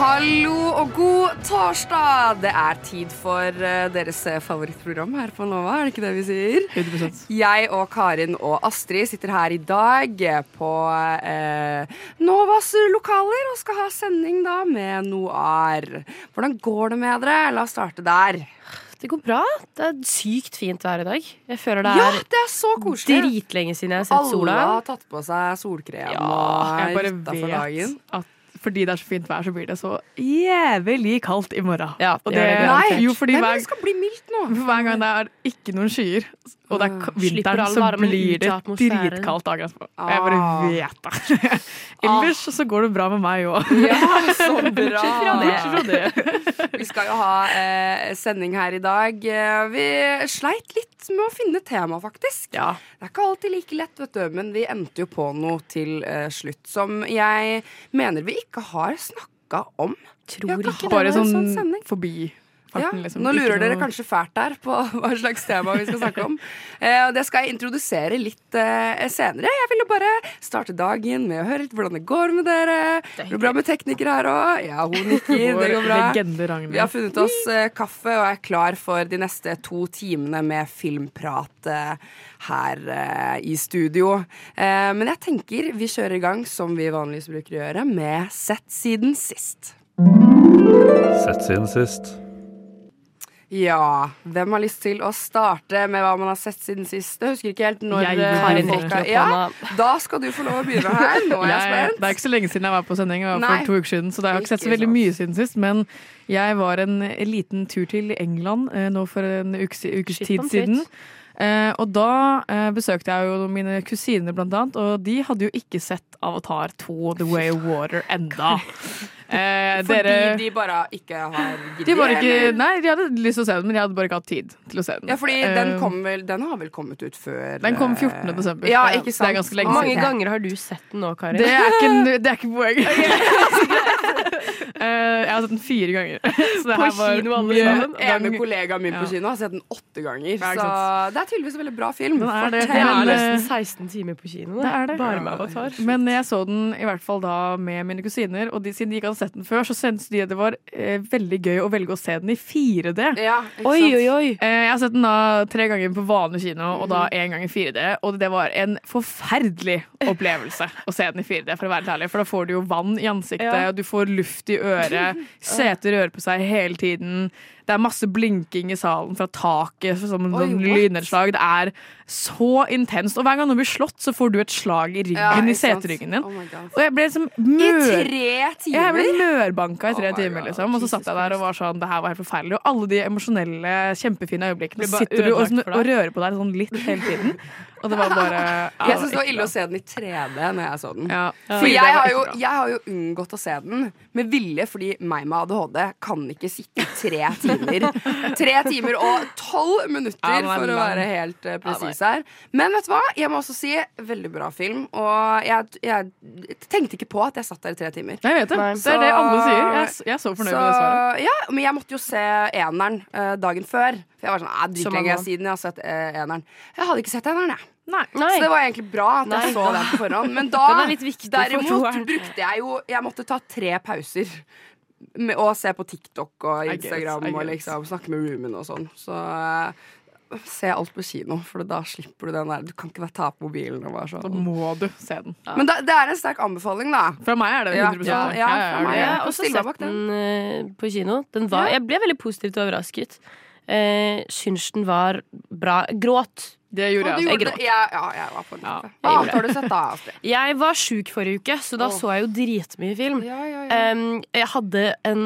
Hallo og god torsdag! Det er tid for eh, deres eh, favorittprogram her på Nova, er det ikke det vi sier? 100%. Jeg og Karin og Astrid sitter her i dag eh, på eh, Novas lokaler og skal ha sending da med Noir. Hvordan går det med dere? La oss starte der. Det går bra. Det er sykt fint vær i dag. Jeg føler det Ja, er det er så koselig! dritlenge siden jeg har sett Alle sola. har tatt på seg solkrem Ja, og Jeg er utafor dagen. at fordi det er så fint vær, så blir det så jævlig kaldt i morgen. Ja, det det nei, jo, fordi Nei, men det skal bli mildt nå. for hver gang det er ikke noen skyer, og det er vinteren, så blir det dritkaldt dagen etterpå. Jeg bare vet det. Ellers så går det bra med meg òg. Ja, så bra. Vi skal jo ha eh, sending her i dag. Eh, Vi sleit litt med å finne tema, faktisk. Ja. Det er ikke alltid like lett, vet du, men vi endte jo på noe til eh, slutt som jeg mener vi ikke har snakka om. Tror ikke det. Bare sånn sånn sending. Ja, liksom. nå lurer dere noe- kanskje fælt der på hva slags tema vi skal snakke om. Eh, og det skal jeg introdusere litt eh, senere. Jeg ville bare starte dagen med å høre litt hvordan det går med dere. Går det bra med teknikere her òg? Ja, hun nikker. Det går bra. Legende Vi har funnet oss eh, kaffe og er klar for de neste to timene med filmprat eh, her eh, i studio. Eh, men jeg tenker vi kjører i gang som vi vanligvis bruker å gjøre, med Sett siden sist. Sett siden sist. Ja, hvem har lyst til å starte med hva man har sett siden sist? Jeg husker ikke helt når Jeg, eh, folk er- ja. Da skal du få lov å begynne her. Nå er jeg Jeg, spent. det er ikke så lenge siden jeg var på sending, det var Nei. for to uker siden, så det har jeg ikke sett så veldig mye siden sist. Men jeg var en liten tur til England eh, nå for en ukes, ukes tid siden. Eh, og da eh, besøkte jeg jo mine kusiner, blant annet, og de hadde jo ikke sett Avatar 2 The Way of Water enda. Eh, Fordi dere de bare ikke har giddet? de, var ikke, nei, de hadde lyst til å se den, men de hadde bare ikke hatt tid til å se den. Ja, fordi den, Eh, kom vel, den har vel kommet ut før Den kom eh, 14. desember. Ja, ikke sant. det er ganske lenge Hvor mange siden. ganger har du sett den nå, Karin? Det er ikke, det er ikke poeng. Eh, jeg har sett den fire ganger. Så det På her var kino, alle sammen? Ene kollegaen min på Ja. kino har sett den åtte ganger. Ja, så det er tydeligvis en veldig bra film. Det er det. Det er nesten eh, 16 timer på kino. Det er det. Bare med Avatar. Men jeg så den i hvert fall da med mine kusiner, og de, siden de ikke hadde sett den før, så syntes de det var eh, veldig gøy å velge å se den i 4D. Ja, Oi, oi, oi. Eh, Jeg har sett den da tre ganger på vanlig kino, og da én gang i 4D. Og det var en forferdelig opplevelse å se den i 4D, for å være ærlig. For da får du jo vann i ansiktet, Ja. og du får luft i øret. Seter rører på seg hele tiden. Det er masse blinking i salen fra taket som sånn lynnedslag. Det er så intenst. Og hver gang noen blir slått, så får du et slag i ryggen Ja, i seteryggen din. Oh. Og jeg ble liksom I tre timer? Jeg ble mørbanka i tre Oh timer, liksom. Og så satt jeg der og var sånn Det her var helt forferdelig. Og alle de emosjonelle, kjempefine øyeblikkene sitter du og, og rører på deg sånn litt hele tiden. Og det var bare ja, Jeg syns det var ille å se den i 3D når jeg så den. Ja. For jeg har, jo, jeg har jo unngått å se den med vilje, fordi meg med ADHD kan ikke sitte tre timer. Tre timer og tolv minutter, er for å være helt uh, presis her. Men vet du hva? Jeg må også si veldig bra film. Og jeg, jeg tenkte ikke på at jeg satt der i tre timer. Jeg vet det. Nei. Det er det alle sier. Jeg, er jeg er så fornøyd med det svaret. Ja, men jeg måtte jo se eneren eh, dagen før. For jeg var sånn, "Ah, dritlenge siden jeg har sett eh, eneren. Jeg hadde ikke sett eneren, jeg. Nei. Nei. Så det var egentlig bra at jeg Nei. så den på forhånd. Men da er derimot brukte jeg jo Jeg måtte ta tre pauser. Med og se på TikTok og I guess, Instagram I og liksom snakke med roomien og sånn. Så eh, se alt på kino, for da slipper du den der Du kan ikke bare ta på mobilen og bare Da sånn. må du se den. Men da, det er en sterk anbefaling, da. Fra meg er det 100 ja, ja, ja, ja, ja, Ja, Og så sett den. den eh, på kino. Den var, Ja. Jeg ble veldig positivt overrasket. Uh, Syns den var bra. Gråt. Det gjorde du jeg gjorde Ja, ja, jeg var på den. Ja, Hva jeg du sett da, Jeg var sjuk forrige uke, så da oh. så jeg jo dritmye film. Ja, ja, ja. Um, jeg hadde en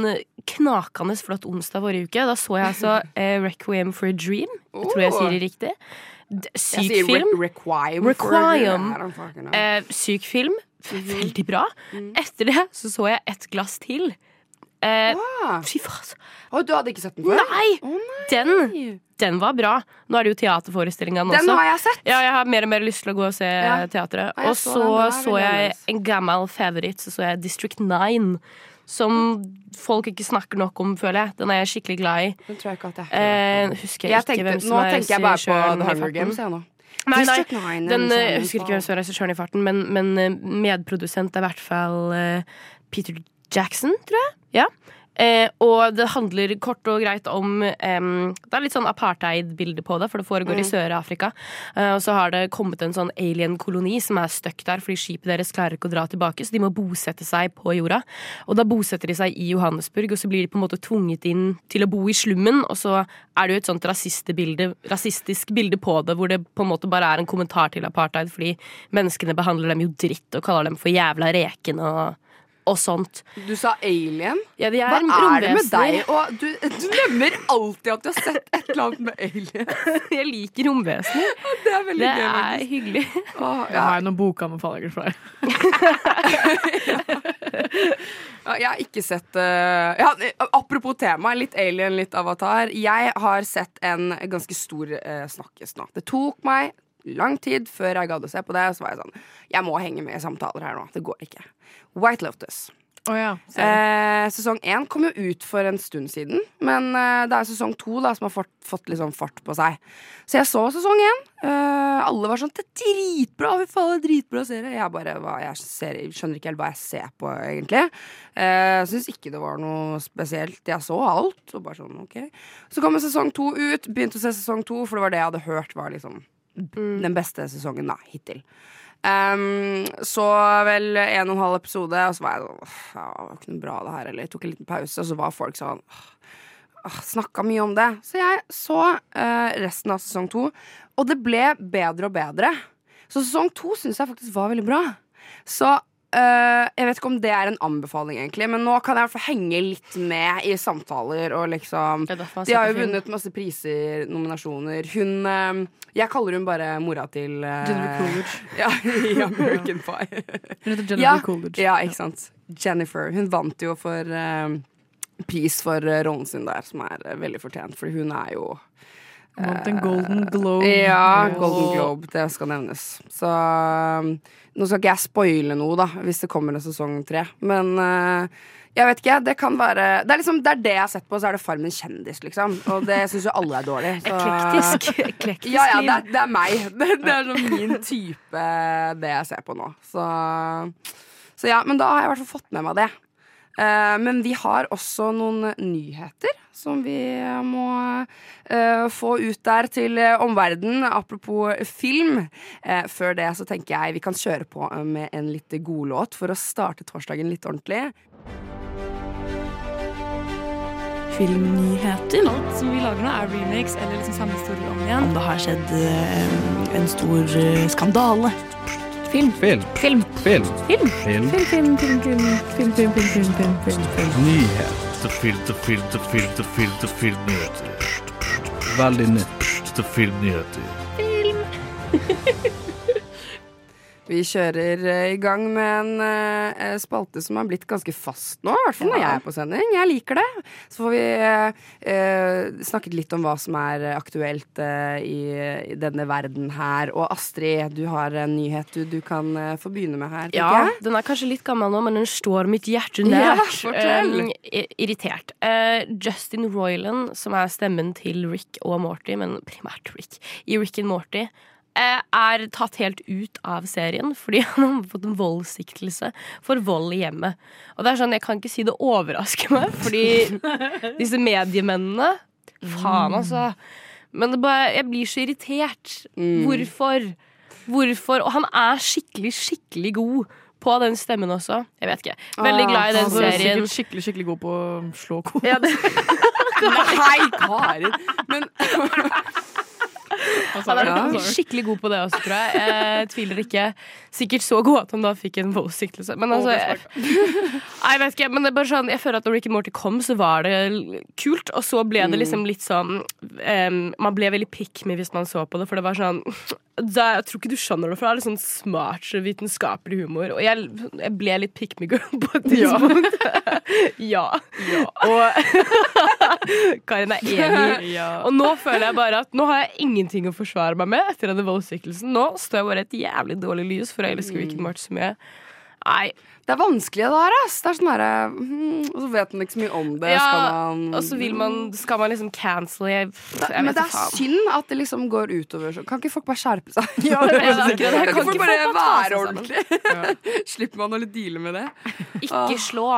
knakende flott onsdag forrige uke. Da så jeg altså eh, Requiem for a Dream. Jeg tror jeg Oh. sier det riktig. Jeg syk sier film. re requiem. Requiem. For, know. Eh, syk film. Veldig bra. Etter det så så jeg et glass til. Eh, wow. fy faen. Å, du hadde ikke sett den før? Nei! Oh, nei. Den, den var bra. Nå er det jo teaterforestillingene Den også. har jeg sett. Ja, jeg har mer og mer lyst til å gå og se Ja. teatret. Og så så den. Den så jeg en gammel favoritt, så så jeg District 9. Som folk ikke snakker nok om, føler jeg. Den er jeg skikkelig glad i. Den tror jeg ikke at jeg Eh, husker jeg, jeg ikke hvem som Nå er tenker jeg bare på The Hunger. Games. Jeg, nå. Nei, nei, District 9, den, en eh, jeg husker ikke hvem som er regissøren i farten, men, men eh, medprodusent er i hvert fall eh, Peter Jackson, tror jeg. Ja. Eh, og det handler kort og greit om eh, Det er litt sånn apartheid-bilde på det, for det foregår i Sør-Afrika. Eh, og så har det kommet en sånn alien-koloni som er stuck der fordi skipet deres klarer ikke å dra tilbake, så de må bosette seg på jorda. Og da bosetter de seg i Johannesburg, og så blir de på en måte tvunget inn til å bo i slummen, og så er det jo et sånt bilde, rasistisk bilde på det, hvor det på en måte bare er en kommentar til apartheid, fordi menneskene behandler dem jo dritt og kaller dem for jævla reken og, og sånt. Du sa Alien. Ja, de Hva er er det med deg? Og du, du nevner alltid at du har sett et eller annet med Alien. Jeg liker romvesener. Det er veldig Det gøy. er faktisk. hyggelig. Åh, Jeg har noen bokanbefalinger for deg. Ja, Jeg har ikke sett uh, ja, Apropos tema, litt alien, litt avatar. Jeg har sett en ganske stor uh, snakkes nå. Det tok meg lang tid før jeg gadd å se på det. Så var jeg sånn Jeg må henge med i samtaler her nå. Det går ikke. White Lotus. Oh ja. Eh, sesong én kom jo ut for en stund siden, men eh, det er sesong to da, som har fått, fått litt sånn fart på seg. Så jeg så sesong én. Eh, alle var sånn 'Det er dritbra! Fy faen, det er dritbra serie!' Jeg bare hva, jeg ser, skjønner ikke helt hva jeg ser på, egentlig. Eh, Syns ikke det var noe spesielt. Jeg så alt. Og bare sånn, ok Så kom sesong to ut. Begynte å se sesong to, for det var det jeg hadde hørt var liksom den beste sesongen da, hittil. Um, så vel en og en halv episode, og så var jeg sånn Det var ikke noe bra, det her. Eller jeg tok en liten pause, og så var folk sånn «Åh, Snakka mye om det. Så jeg så uh, resten av sesong to, og det ble bedre og bedre. Så sesong to syns jeg faktisk var veldig bra. Så eh, jeg vet ikke om det er en anbefaling, egentlig, men nå kan jeg i hvert fall henge litt med i samtaler og liksom De har jo vunnet masse priser, nominasjoner. Hun uh, Jeg kaller hun bare mora til uh, Jennifer Coolidge. Ja, i American Pie. Hun heter Jennifer Ja, Coolidge. ja, ikke sant. Jennifer. Hun vant jo for pris for rollen sin der, som er veldig fortjent, for hun er jo vant en Golden Globe. Ja, Golden Globe. Det skal nevnes. Så um, nå skal ikke jeg spoile noe, da, hvis det kommer en sesong tre. Men uh, jeg vet ikke. Det kan være Det er liksom Det er det jeg har sett på, så er det Farmen kjendis, liksom. Og det syns jo alle er dårlig. Så. Eklektisk. Eklektisk Ja, ja, det det er meg. Det, det er sånn min type, det jeg ser på nå. Så, så ja, men da har jeg i hvert fall fått med meg det. Eh, men vi har også noen nyheter som vi må uh, få ut der til uh, omverdenen. Apropos film. Uh, før det så tenker jeg vi kan kjøre på eh, med en litt godlåt for å starte torsdagen litt ordentlig. filmnyheter. Alt som vi lager nå, er remakes eller liksom samme historie om igjen. Om det har skjedd uh, en stor eh, skandale. Film. Film. Film. Film. Film. Film. Film, film, film, film, film, film, film, film, film, film, film. Nyheter. Filter, filter, filter, filter, filmnyheter. Veldig nytt. Filmnyheter. filmnyheter. Vi kjører eh, i gang med en eh, spalte som har blitt ganske fast nå. I hvert fall når jeg er på sending. Jeg liker det. Så får vi eh, eh, snakket litt om hva som er aktuelt eh, i, i denne verden her. Og Astrid, du har en nyhet du, du kan eh, få begynne med her. Ja, den er kanskje litt gammel nå, men den står mitt hjerte Ja, nært. Um, irritert. Eh, Justin Roiland, som er stemmen til Rick og Morty, men primært Rick, i Rick and Morty, eh, er tatt helt ut av serien fordi han har fått en voldssiktelse for vold i hjemmet. Og det er sånn, Jeg kan ikke si det overrasker meg, fordi disse mediemennene Faen, altså. Men bare, jeg blir så irritert. Hvorfor? Hvorfor? Og han er skikkelig, skikkelig god på den stemmen også. Jeg vet ikke. Veldig Ah, glad i den er serien. skikkelig, skikkelig god på å slå kos. Ja, Nei, Karin! Men han er Ja. skikkelig god på det også, tror jeg. Jeg tviler ikke. Sikkert så god at han da fikk en voldssiktelse. Men altså jeg, jeg vet ikke, men det er bare sånn Jeg føler at når Rick and Morty kom, så var det kult. Og så ble det liksom litt sånn um, Man ble veldig pick me hvis man så på det, for det var sånn det, Jeg tror ikke du skjønner det, for det er litt sånn smart, vitenskapelig humor. Og jeg, jeg ble litt pick me girl på et tidspunkt. Ja. Og Karin er enig. Og nå føler jeg bare at nå har jeg ingenting å forsvare meg med etter denne voldssikkelsen. Nå står jeg bare et jævlig dårlig lys, for jeg elsker Wicked March så mye. Nei. Det er vanskelig, det her. ass Det er sånn herre hmm, Og så vet man ikke så mye om det. Ja, skal man og så vil man, skal man liksom cancele jeg, jeg Men det er faen. synd at det liksom går utover så. Kan ikke folk bare skjerpe seg? Ja, det er kan akkurat det. Kan folk ikke folk bare være ordentlig? Slipper man å deale med det? Ikke slå.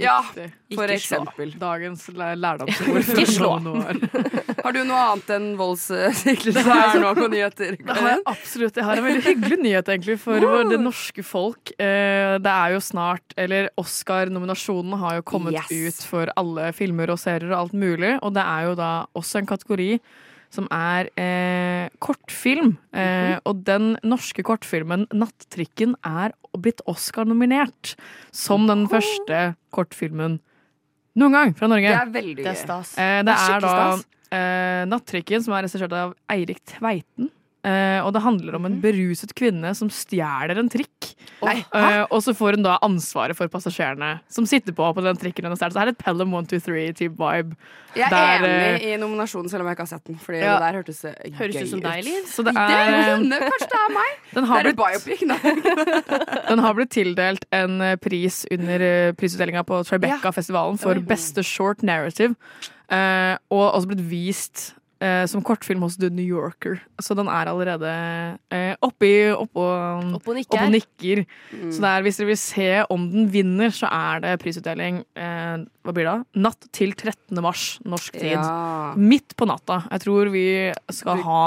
Ja, for Ikke slå. eksempel. Dagens læ- lærdomsord. Ikke slå. Har du noe annet enn voldssikkerhet her nå på nyheter? Det har jeg absolutt. Jeg har en veldig hyggelig nyhet egentlig for wow. det norske folk. Eh, Det er jo snart Eller Oscar-nominasjonen har jo kommet Yes. ut for alle filmer og serier og alt mulig, og det er jo da også en kategori som er eh, kortfilm. Eh, og den norske kortfilmen 'Nattrikken' er blitt Oscar-nominert som den første kortfilmen noen gang fra Norge. Det er veldig Det er stas. Eh, det, Det er er, da stas. eh, Nattrikken, som er regissert av Eirik Tveiten. Eh, og det handler om en beruset kvinne som stjeler en trikk. Nei, Eh, og så får hun da ansvaret for passasjerene som sitter på på den trikken. hun har stjålet. Så det er et Pelham 123-type vibe. Jeg er Der, enig i nominasjonen, selv om jeg ikke har sett den. Fordi Ja. det der hørtes eh, Høres ut som deg, Liv. Så det Det er, hender kanskje det er meg. den, Det er blitt, den har blitt tildelt en eh, pris under eh, prisutdelinga på Tribeca-festivalen for beste short narrative. Uh, og også blitt vist eh, som kortfilm hos The New Yorker. Så den er allerede uh, oppi oppå oppå nikker. Oppå nikker. Mm. Så det er, hvis dere vil se om den vinner, så er det prisutdeling uh, hva blir det? da? natt til 13. mars norsk tid. Ja. Midt på natta. Jeg tror vi skal ha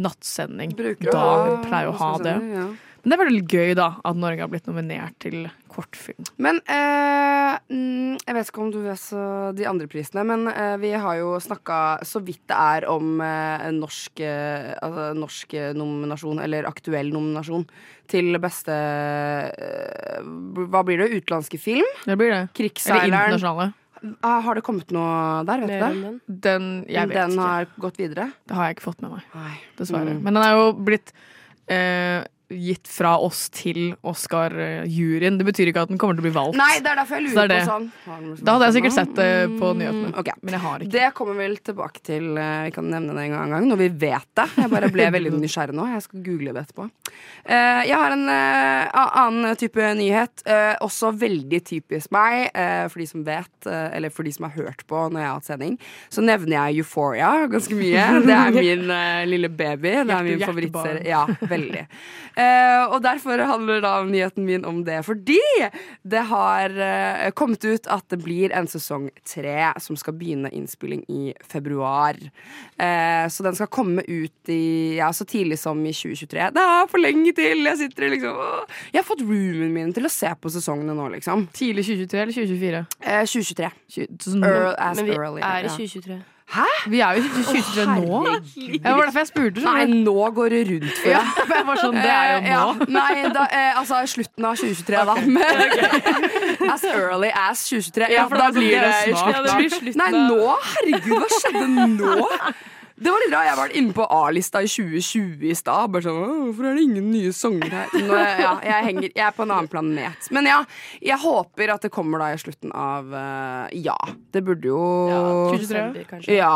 nattsending. Bruker å da ha- vi pleier å ha det. Ja. Men det er veldig gøy da at Norge har blitt nominert til kortfilm. Men eh, mm, jeg vet ikke om du vet så de andre prisene, men eh, vi har jo snakka så vidt det er om eh, norsk, eh, altså, norsk nominasjon, eller aktuell nominasjon, til beste eh, Hva blir det? Utenlandske film? Det blir det. Eller internasjonale. Ah, har det kommet noe der, vet du det? den. Den, jeg vet Den ikke. har gått videre? Det har jeg ikke fått med meg. Nei. Dessverre. Mm. Men den er jo blitt eh, gitt fra oss til Oscar-juryen. Det betyr ikke at den kommer til å bli valgt. Nei, det er derfor jeg Så det lurer er på sånn. Da hadde jeg sikkert sett det på Mm, nyhetene. ok. Men jeg har ikke. Det kommer vi vel tilbake til. eh, Vi kan nevne det en gang, en gang når vi vet det. Jeg bare ble veldig nysgjerrig nå. Jeg skal google det etterpå. Eh, Jeg har en eh, annen type nyhet. eh, Også veldig typisk meg. eh, For de som vet, eller for de som har hørt på når jeg har hatt sending, så nevner jeg Euphoria ganske mye. Det er min lille baby. Det er min favorittserie. Ja, veldig. Eh, og derfor handler da nyheten min om det. Fordi det har eh, kommet ut at det blir en sesong tre som skal begynne innspilling i februar. Eh, så den skal komme ut i, ja, så tidlig som i 2023. Det er for lenge til! Jeg sitter liksom Jeg har fått roomen min til å se på sesongene nå, liksom. Tidlig 2023 eller 2024? Eh, 2023. 20, men vi er i 2023. Hæ?! Vi er jo ikke 23 nå. Det var derfor jeg spurte. Sånn. Nei, nå går det rundt for deg. Ja, jeg var sånn, det er jo eh, nå. Ja, nei, da, eh, altså slutten av 2023, okay. da. Okay. As early as 2023. Ja, for da, da blir det, det snart. Ja, det blir nei, nå! Herregud, hva skjedde nå? Det var litt bra. Jeg var inne på A-lista i 2020 i stad. Bare sånn, Hvorfor er det ingen nye sanger her? Nå, ja, jeg, henger, jeg er på en annen planet. Men ja, jeg håper at det kommer da i slutten av uh, Ja, det burde jo Ja, 2023. kanskje. ja,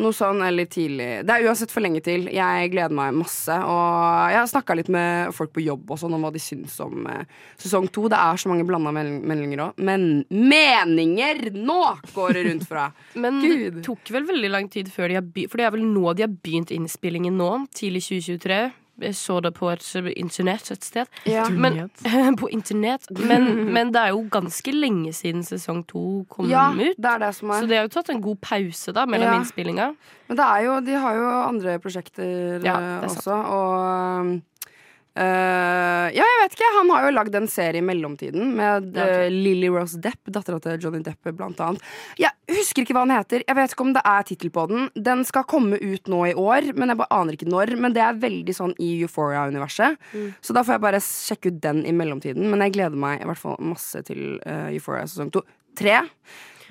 noe sånn eller tidlig. Det er uansett for lenge til. Jeg gleder meg masse. Og jeg har snakka litt med folk på jobb og sånn om hva de syns om uh, sesong to. Det er så mange blanda meldinger òg. Men meninger! Nå går det rundt fra. Men Gud. det tok vel veldig lang tid før de har begynt vel nå de har begynt innspillingen nå, tidlig 2023. Jeg så det på et internett et sted. Ja. Men, på internett. Men, men det er jo ganske lenge siden sesong to kom ja, ut. det er det som Så er. det har jo tatt en god pause da mellom Ja. innspillinga. Men det er jo, de har jo andre prosjekter Ja, eh, er sant. også, og eh, ja, jeg vet ikke. Han har jo lagd en serie i mellomtiden med Ja, okay. eh, Lily Rose Depp, dattera til Johnny Depp, blant annet. Jeg husker ikke hva den heter. Jeg vet ikke om det er tittel på den. Den skal komme ut nå i år, men jeg bare aner ikke når. Men det er veldig sånn i Euphoria-universet. Mm. Så da får jeg bare sjekke ut den i mellomtiden. Men jeg gleder meg i hvert fall masse til uh, Euphoria sesong to. Tre.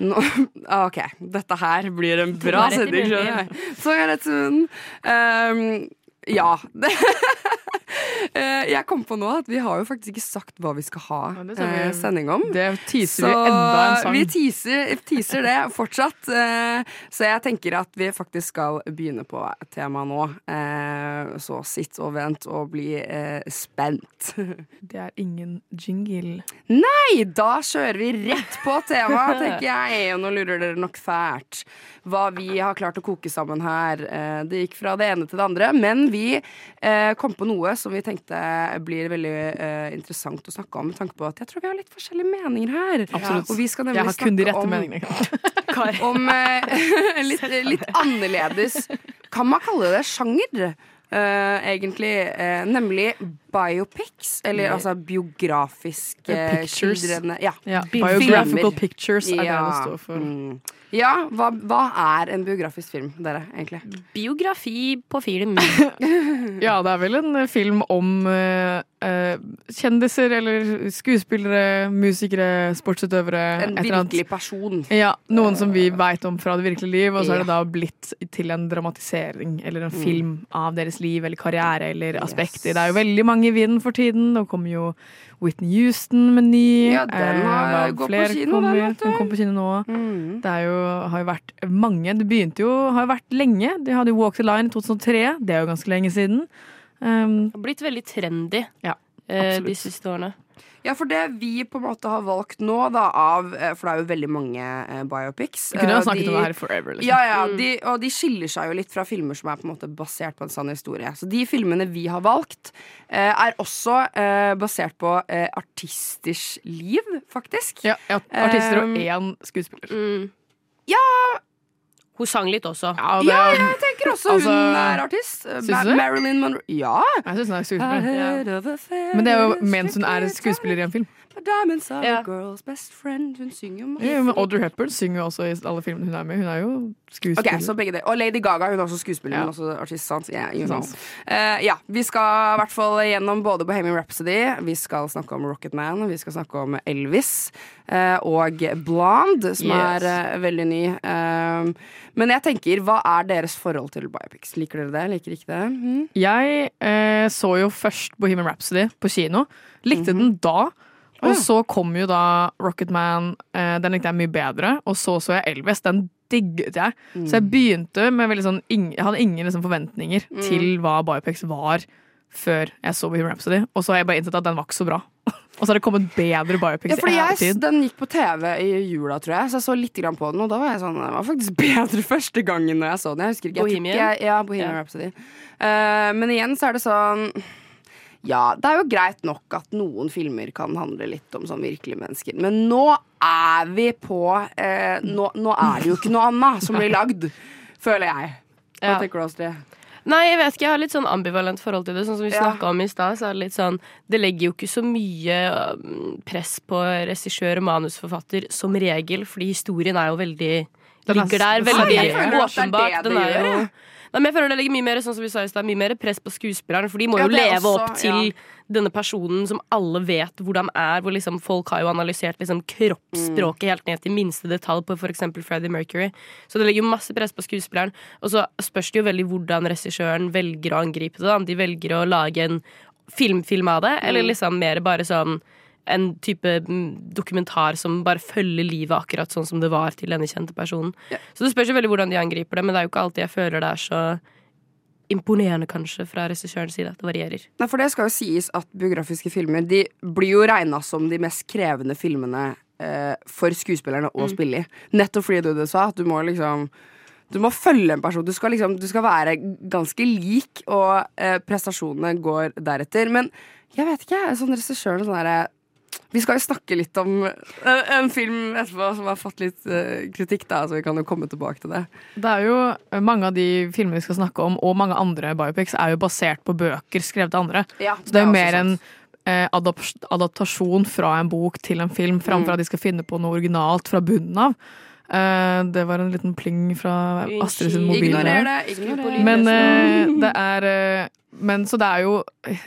Nå, ah, OK, dette her blir en bra rett i sending. munnen. Ja. Eh, jeg kom på nå at vi har jo faktisk ikke sagt hva vi skal ha ja, eh, sending om. Det teaser vi enda en sang. vi teaser, teaser det fortsatt. eh, Så jeg tenker at vi faktisk skal begynne på temaet nå. Så sitt og vent og bli spent. Det er ingen jingle. Nei, da kjører vi rett på temaet, tenker jeg. Og nå lurer dere nok fælt hva vi har klart å koke sammen her. Det gikk fra det ene til det andre, men vi eh, kom på noe som vi tenkte blir veldig eh, interessant å snakke om, med tanke på at jeg tror vi har litt forskjellige meninger her. Absolutt. Og vi skal nemlig Jeg har kun de rette om- meningene. om eh, litt, litt annerledes Kan man kalle det sjanger? eh, egentlig. eh, nemlig biopics, eller altså biografisk uh, pictures. skildrende Ja. Ja, filmer. biographical pictures er det Ja, det står for. mm. Ja, hva, hva er en biografisk film, dere, egentlig? Biografi på film. Ja, det er vel en eh, film om eh, eh, kjendiser eller skuespillere, musikere, sportsutøvere. En virkelig person. Ja, Noen som vi veit om fra det virkelige liv, og så er det da blitt til en dramatisering eller en Mm. film av deres liv eller karriere eller aspekter. Det er jo veldig mange i vinden for tiden. Nå kommer jo Whitney Houston med ny. Ja, den eh, har eh, gått på kino, den, kommer. vet du. Den kom på kino nå. Mm. Det er jo, har jo vært mange. Det begynte jo, har jo vært lenge. De hadde jo Walk the Line i 2003. Det er jo ganske lenge siden. Um, Det har blitt veldig trendy Ja, eh, de siste årene. Ja, for det vi på en måte har valgt nå, da, av eh, For det er jo veldig mange eh, biopics. vi kunne jo eh, snakket de- om det her forever. Liksom. Ja, ja, de, og de skiller seg jo litt fra filmer som er på en måte basert på en sann historie. Så de filmene vi har valgt, eh, er også eh, basert på eh, artisters liv, faktisk. Ja, ja, artister og én skuespiller. Mm. Ja, Hun sang litt også. Ja, det, ja, jeg tenker også Altså, hun er artist. Synes du? Marilyn Monroe. Ja. jeg syns hun er skuespiller. Head of a fair Men det er jo mens hun er skuespiller i en film. Diamonds are Ja. a girl's best friend. Hun synger jo masse. Ja, men Audrey Hepburn synger jo også i alle filmene hun er med. Hun er jo skuespiller. Okay, så begge det. Og Lady Gaga hun er også skuespiller, Ja. men også artist. Sant? Yeah, you know. Eh, ja, Vi skal i hvert fall gjennom både Bohemian Rhapsody, vi skal snakke om Rocketman, vi skal snakke om Elvis uh, og Blonde, som Yes. er uh, veldig ny. Eh, men jeg tenker, hva er deres forhold til biopics? Liker dere det? Liker ikke det? Mm? Jeg eh, så jo først Bohemian Rhapsody på kino. Likte Mhm. den da. Og så kom jo da Rocketman. Man, den likte jeg mye bedre. Og så så jeg Elvis. Den digget jeg. Mm. Så jeg begynte med veldig sånn Jeg hadde ingen liksom, forventninger Mm. til hva biopics var før jeg så Bohemian Rhapsody. Og så har jeg bare innsett at den var ikke så bra. og så har det kommet bedre biopics Ja, fordi jeg. Den gikk på TV i jula, tror jeg, så jeg så litt grann på den. Og da var jeg sånn, den var faktisk bedre første gangen når jeg så den. Jeg husker ikke, jeg Bohemian? jeg- ja, Bohemian yeah. Rhapsody. Uh, men igjen så er det sånn Ja, det er jo greit nok at noen filmer kan handle litt om sånn virkelige mennesker, men nå er vi på eh, nå, nå er det jo ikke noe annet som blir lagd, føler jeg. Hva Ja. tenker du, Astrid? Nei, jeg vet ikke, jeg har litt sånn ambivalent forhold til det. Sånn som vi Ja. snakket om i stad, så er det litt sånn Det legger jo ikke så mye um, press på regissør og manusforfatter som regel, fordi historien er jo veldig er Ligger der veldig åpenbart. Den er jo men jeg føler det legger mye mer sånn som vi sa i sted, mye mer press på skuespilleren, for de må jo leve også- opp til ja. denne personen som alle vet hvordan er, hvor liksom folk har jo analysert liksom kroppsspråket helt ned til minste detalj på f.eks. Freddie Mercury. Så det legger jo masse press på skuespilleren. Og så spørs det jo veldig hvordan regissøren velger å angripe det. Om de velger å lage en filmfilm av det, eller liksom mer bare sånn en type mm, dokumentar som bare følger livet akkurat sånn som det var til denne kjente personen. Ja. Så det spørs jo veldig hvordan de angriper det, men det er jo ikke alltid jeg føler det er så imponerende, kanskje, fra regissørens side. At det varierer. Nei, for det skal jo sies at biografiske filmer De blir jo regna som de mest krevende filmene eh, for skuespillerne å spille i. Nettopp fordi du, du sa at du må liksom du må følge en person. Du skal, liksom, du skal være ganske lik, og eh, prestasjonene går deretter. Men jeg vet ikke, sånn regissøren sånn derre Vi skal jo snakke litt om en, en film etterpå som har fått litt eh, kritikk, da, så vi kan jo komme tilbake til det. Det er jo eh, Mange av de filmene vi skal snakke om, og mange andre biopics, er jo basert på bøker skrevet av andre. Ja, Så det er jo mer en eh, adaptasjon fra en bok til en film, framfor Mm. at de skal finne på noe originalt fra bunnen av. Eh, det var en liten pling fra Astrid sin mobil. Ignorer det. Ignorer det. Men eh, det er eh, men så det er jo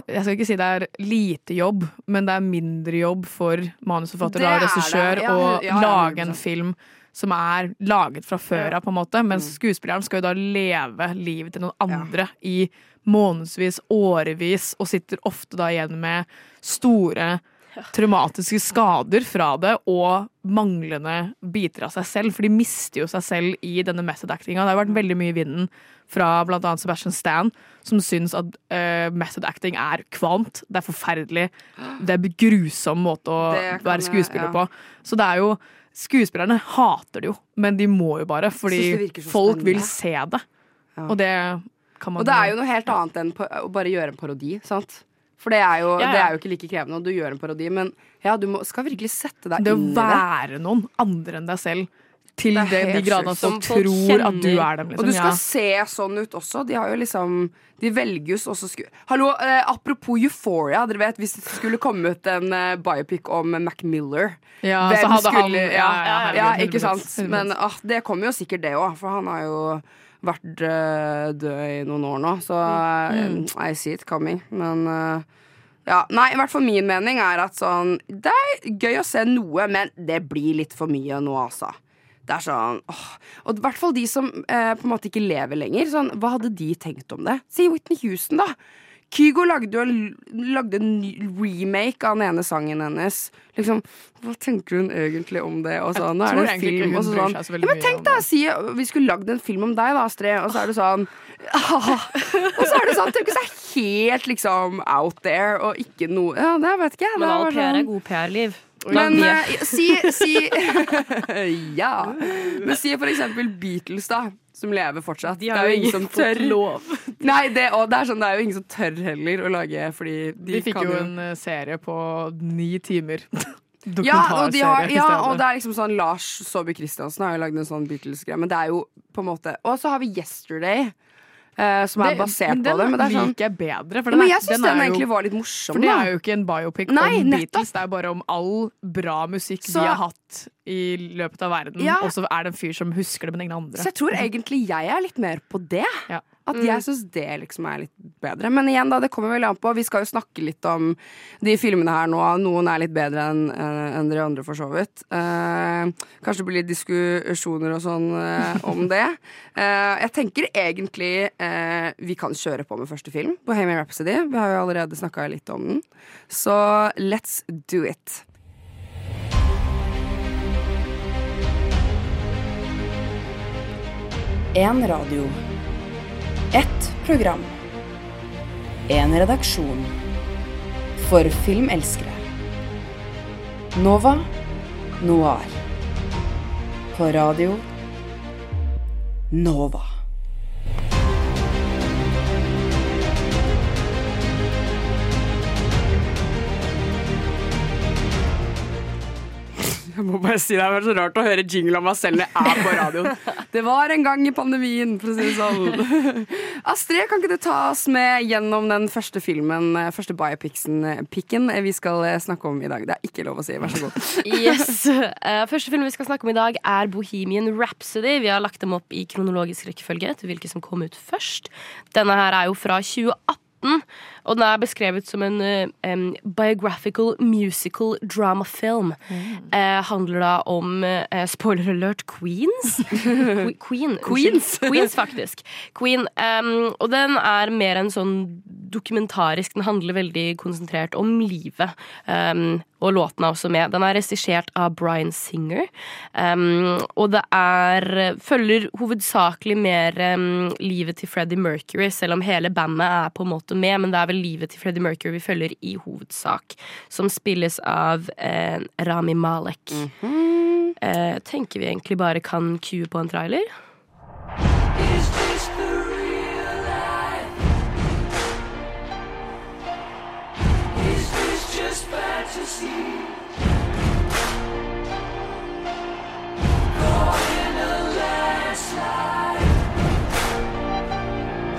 Jeg skal ikke si det er lite jobb, men det er mindre jobb for manusforfatter og regissør Ja, å ja, ja, lage en film som er laget fra før av, på en måte. Mens skuespilleren skal jo da leve livet til noen andre i månedsvis, årevis, og sitter ofte da igjen med store traumatiske skader fra det og manglende biter av seg selv. For de mister jo seg selv i denne method actinga. Det har vært veldig mye i vinden fra annet Sebastian Stan, som syns at uh, method acting er kvalmt. Det er forferdelig. Det er en grusom måte å være skuespiller jeg- ja. på. Så det er jo Skuespillerne hater det jo, men de må jo bare, fordi folk vil se det. Og det kan man Og det er jo noe helt annet enn å bare gjøre en parodi, sant? For det er, jo, Ja, ja. det er jo ikke like krevende, og du gjør en parodi, men ja, du må, skal virkelig sette deg Det inn i det. Det å være noen andre enn deg selv, til Det de gradene Som tror at du er dem. Liksom. og du skal ja. se sånn ut også. De har jo liksom De velges også sku... Hallo, eh, apropos Euphoria. Dere vet, Hvis det skulle komme ut en eh, biopic om Mac Miller Ja, så hadde han- ja, ja, ikke sant? Men ah, det kommer jo sikkert det òg, for han har jo vært eh, død i noen år nå. Så Mm. eh, I see it coming. Men eh, ja, nei, i hvert fall min mening er at sånn Det er gøy å se noe, men det blir litt for mye nå, altså. Det er sånn åh. Og i hvert fall de som eh, på en måte ikke lever lenger. Sånn, hva hadde de tenkt om det? Si Whitney Houston, da. Kygo lagde jo en, lagde en remake av den ene sangen hennes. Liksom, Hva tenker hun egentlig om det? Og så, Jeg nå er tror det en film. hun Og så, bryr sånn. seg så veldig Ja, men mye tenk om deg, si vi skulle lagd en film om deg, da, Astrid, og så er det sånn ah, Og så er det sånn, tenk hvis det er helt liksom out there, og ikke noe Ja, det vet ikke jeg. Men all PR er sånn- god PR-liv. men uh, si, si Ja. Men si for eksempel Beatles, da. Som lever fortsatt. De har det er jo ingen som tør. lov. Nei, det, og det er sånn, det er jo ingen som tør heller å lage, fordi de, De fikk kan jo en eh, serie på ni timer. ja, og, de har, ja, og det er liksom sånn Lars Saabye Christiansen har jo lagd en sånn Beatles-greie, men det er jo på en måte Og så har vi Yesterday, Uh, som er basert på det. Men det er sånn liker jeg bedre. For den men jeg syns den den, egentlig jo- var litt morsom. For det er jo ikke en biopic Nei, om nettopp. Beatles, det er bare om all bra musikk Så- vi har hatt i løpet av verden. Ja. Og så er det en fyr som husker det, men ingen andre. Så jeg tror egentlig jeg er litt mer på det. At jeg syns det liksom er litt bedre. Men igjen, da, det kommer veldig an på. Vi skal jo snakke litt om de filmene her nå. Noen er litt bedre enn en de andre, for så vidt. Eh, kanskje det blir litt diskusjoner og sånn eh, om det. Eh, jeg tenker egentlig eh, vi kan kjøre på med første film, Bohemian Rhapsody. Vi har jo allerede snakka litt om den. Så let's do it. En radio. Ett program. En redaksjon. For filmelskere. Nova Noir. På radio Nova. Jeg må bare si Det er så rart å høre jingle av meg selv når jeg er på radioen. Det var en gang i pandemien, for å si det sånn. Astrid, kan ikke du ta oss med gjennom den første filmen, eh, første biopicen vi skal eh, snakke om i dag? Det er ikke lov å si. Vær så god. Yes. Eh, første film vi skal snakke om i dag, er Bohemian Rhapsody. Vi har lagt dem opp i kronologisk rekkefølge til hvilke som kom ut først. Denne her er jo fra 2018. Og den er beskrevet som en em, biographical musical drama film. Eh, handler da om eh, spoiler alert Queens. Que- Queen. Queens. Queens, faktisk. Queen. Um, og den er mer en sånn dokumentarisk. Den handler veldig konsentrert om livet. Um, og låten er også med. Den er regissert av Bryan Singer. Um, og det er følger hovedsakelig mer um, livet til Freddie Mercury, selv om hele bandet er på en måte med. Men det er vel livet til Freddie Mercury vi følger i hovedsak, som spilles av eh, Rami Malek. eh, tenker vi egentlig bare kan cue på en trailer.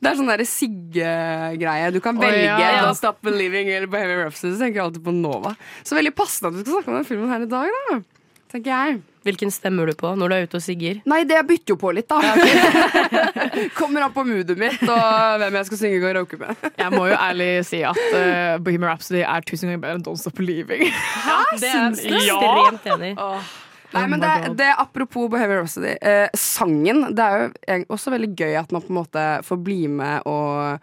det er sånn der Sigge-greie. Du kan Å, velge ja. Don't Stop Believing eller Bohemian Rhapsody. Så tenker jeg alltid på Nova. Så veldig passende at vi skal snakke om den filmen her i dag, da. Tenker jeg. Hvilken stemmer du på når du er ute og sigger? Nei, det bytter jo på litt, da. Kommer an på moodet mitt og hvem jeg skal synge karaoke med. Jeg må jo ærlig si at uh, Bohemian Rhapsody er tusen ganger bedre enn Don't Stop Believing. Hæ? det er syns du? ekstremt enig. Nei, men det, det Apropos Behavior Rhapsody. Eh, sangen Det er jo også veldig gøy at man på en måte får bli med og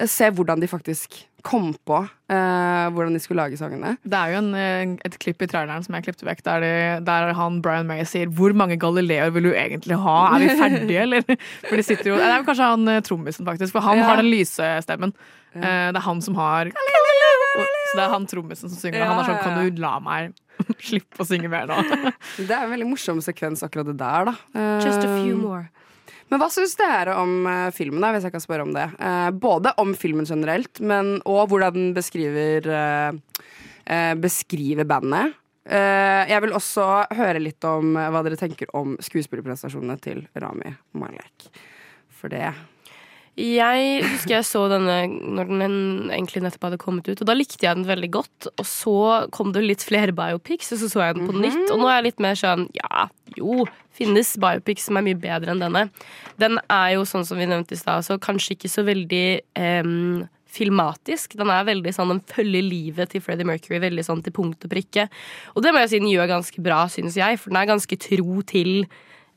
eh, se hvordan de faktisk kom på eh, hvordan de skulle lage sangene. Det er jo en, eh, et klipp i traileren som jeg klippet vekk, der, de, der han Brian May sier 'Hvor mange Galileoer vil du egentlig ha? Er vi ferdige, eller?' For de sitter jo Det er jo kanskje han eh, trommisen, faktisk, for han Ja. har den lyse stemmen. Eh, Det er han som har Så det er han trommisen som synger. og Han er sånn Ja, ja, 'Kan du la meg slippe å synge mer nå?' Det er en veldig morsom sekvens, akkurat det der, da. Eh, Just a few more. Men hva syns dere om eh, filmen, da, hvis jeg kan spørre om det? Eh, både om filmen generelt, men og hvordan den beskriver eh, eh, Beskriver bandet. Eh, jeg vil også høre litt om eh, hva dere tenker om skuespillerprestasjonene til Rami Malek. For det Jeg husker jeg så denne når den egentlig nettopp hadde kommet ut, og da likte jeg den veldig godt. Og så kom det litt flere biopics, og så så jeg den på nytt. Og nå er jeg litt mer sånn ja, jo, finnes biopics som er mye bedre enn denne. Den er jo sånn som vi nevnte i stad, så kanskje ikke så veldig em, filmatisk. Den er veldig sånn, den følger livet til Freddie Mercury veldig sånn til punkt og prikke. Og det må jeg si den gjør ganske bra, synes jeg, for den er ganske tro til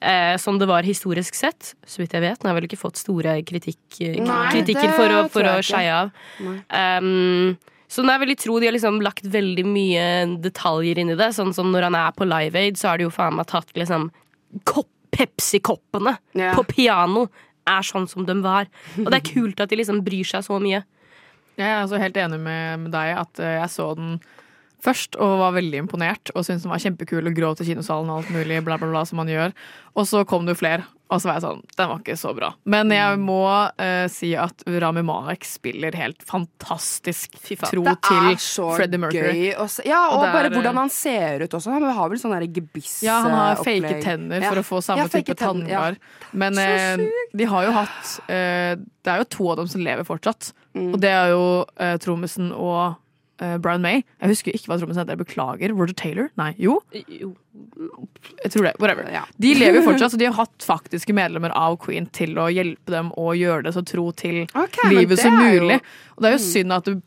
eh, som det var historisk sett. Så vidt jeg vet. Den har vel ikke fått store kritikk, eh, Nei, kritikker for å, for å skeie av. Um, så den er veldig tro. De har liksom lagt veldig mye detaljer inn i det. Sånn som når han er på Live Aid, så har de jo faen meg tatt liksom Pepsi-koppene yeah. på piano. Er sånn som de var. Og det er kult at de liksom bryr seg så mye. Jeg er altså helt enig med, med deg at eh, jeg så den først og var veldig imponert og syntes den var kjempekul og gråt i kinosalen og alt mulig, bla, bla, bla, som man gjør. Og så kom det jo flere, og så var jeg sånn Den var ikke så bra. Men jeg må uh, si at Rami Malek spiller helt fantastisk tro Det til er så Freddie Mercury. gøy å se. Ja, og, Og det er, bare hvordan han ser ut også. Han har vel sånn der gebiss Ja, han har eh, fake tenner tenner Ja. for å få samme Ja, type tenner, ja. tanngar. Men Så eh, de har jo hatt uh, Det er jo to av dem som lever fortsatt. Mm. Og det er jo uh, trommisen og eh, Brian May. Jeg husker ikke hva trommisen heter. Beklager. Roger Taylor? Nei. Jo, jeg tror det. Whatever. Ja. De lever jo fortsatt, så de har hatt faktiske medlemmer av Queen til å hjelpe dem å gjøre det så tro til okay, livet som jo- mulig. Og det er jo synd at det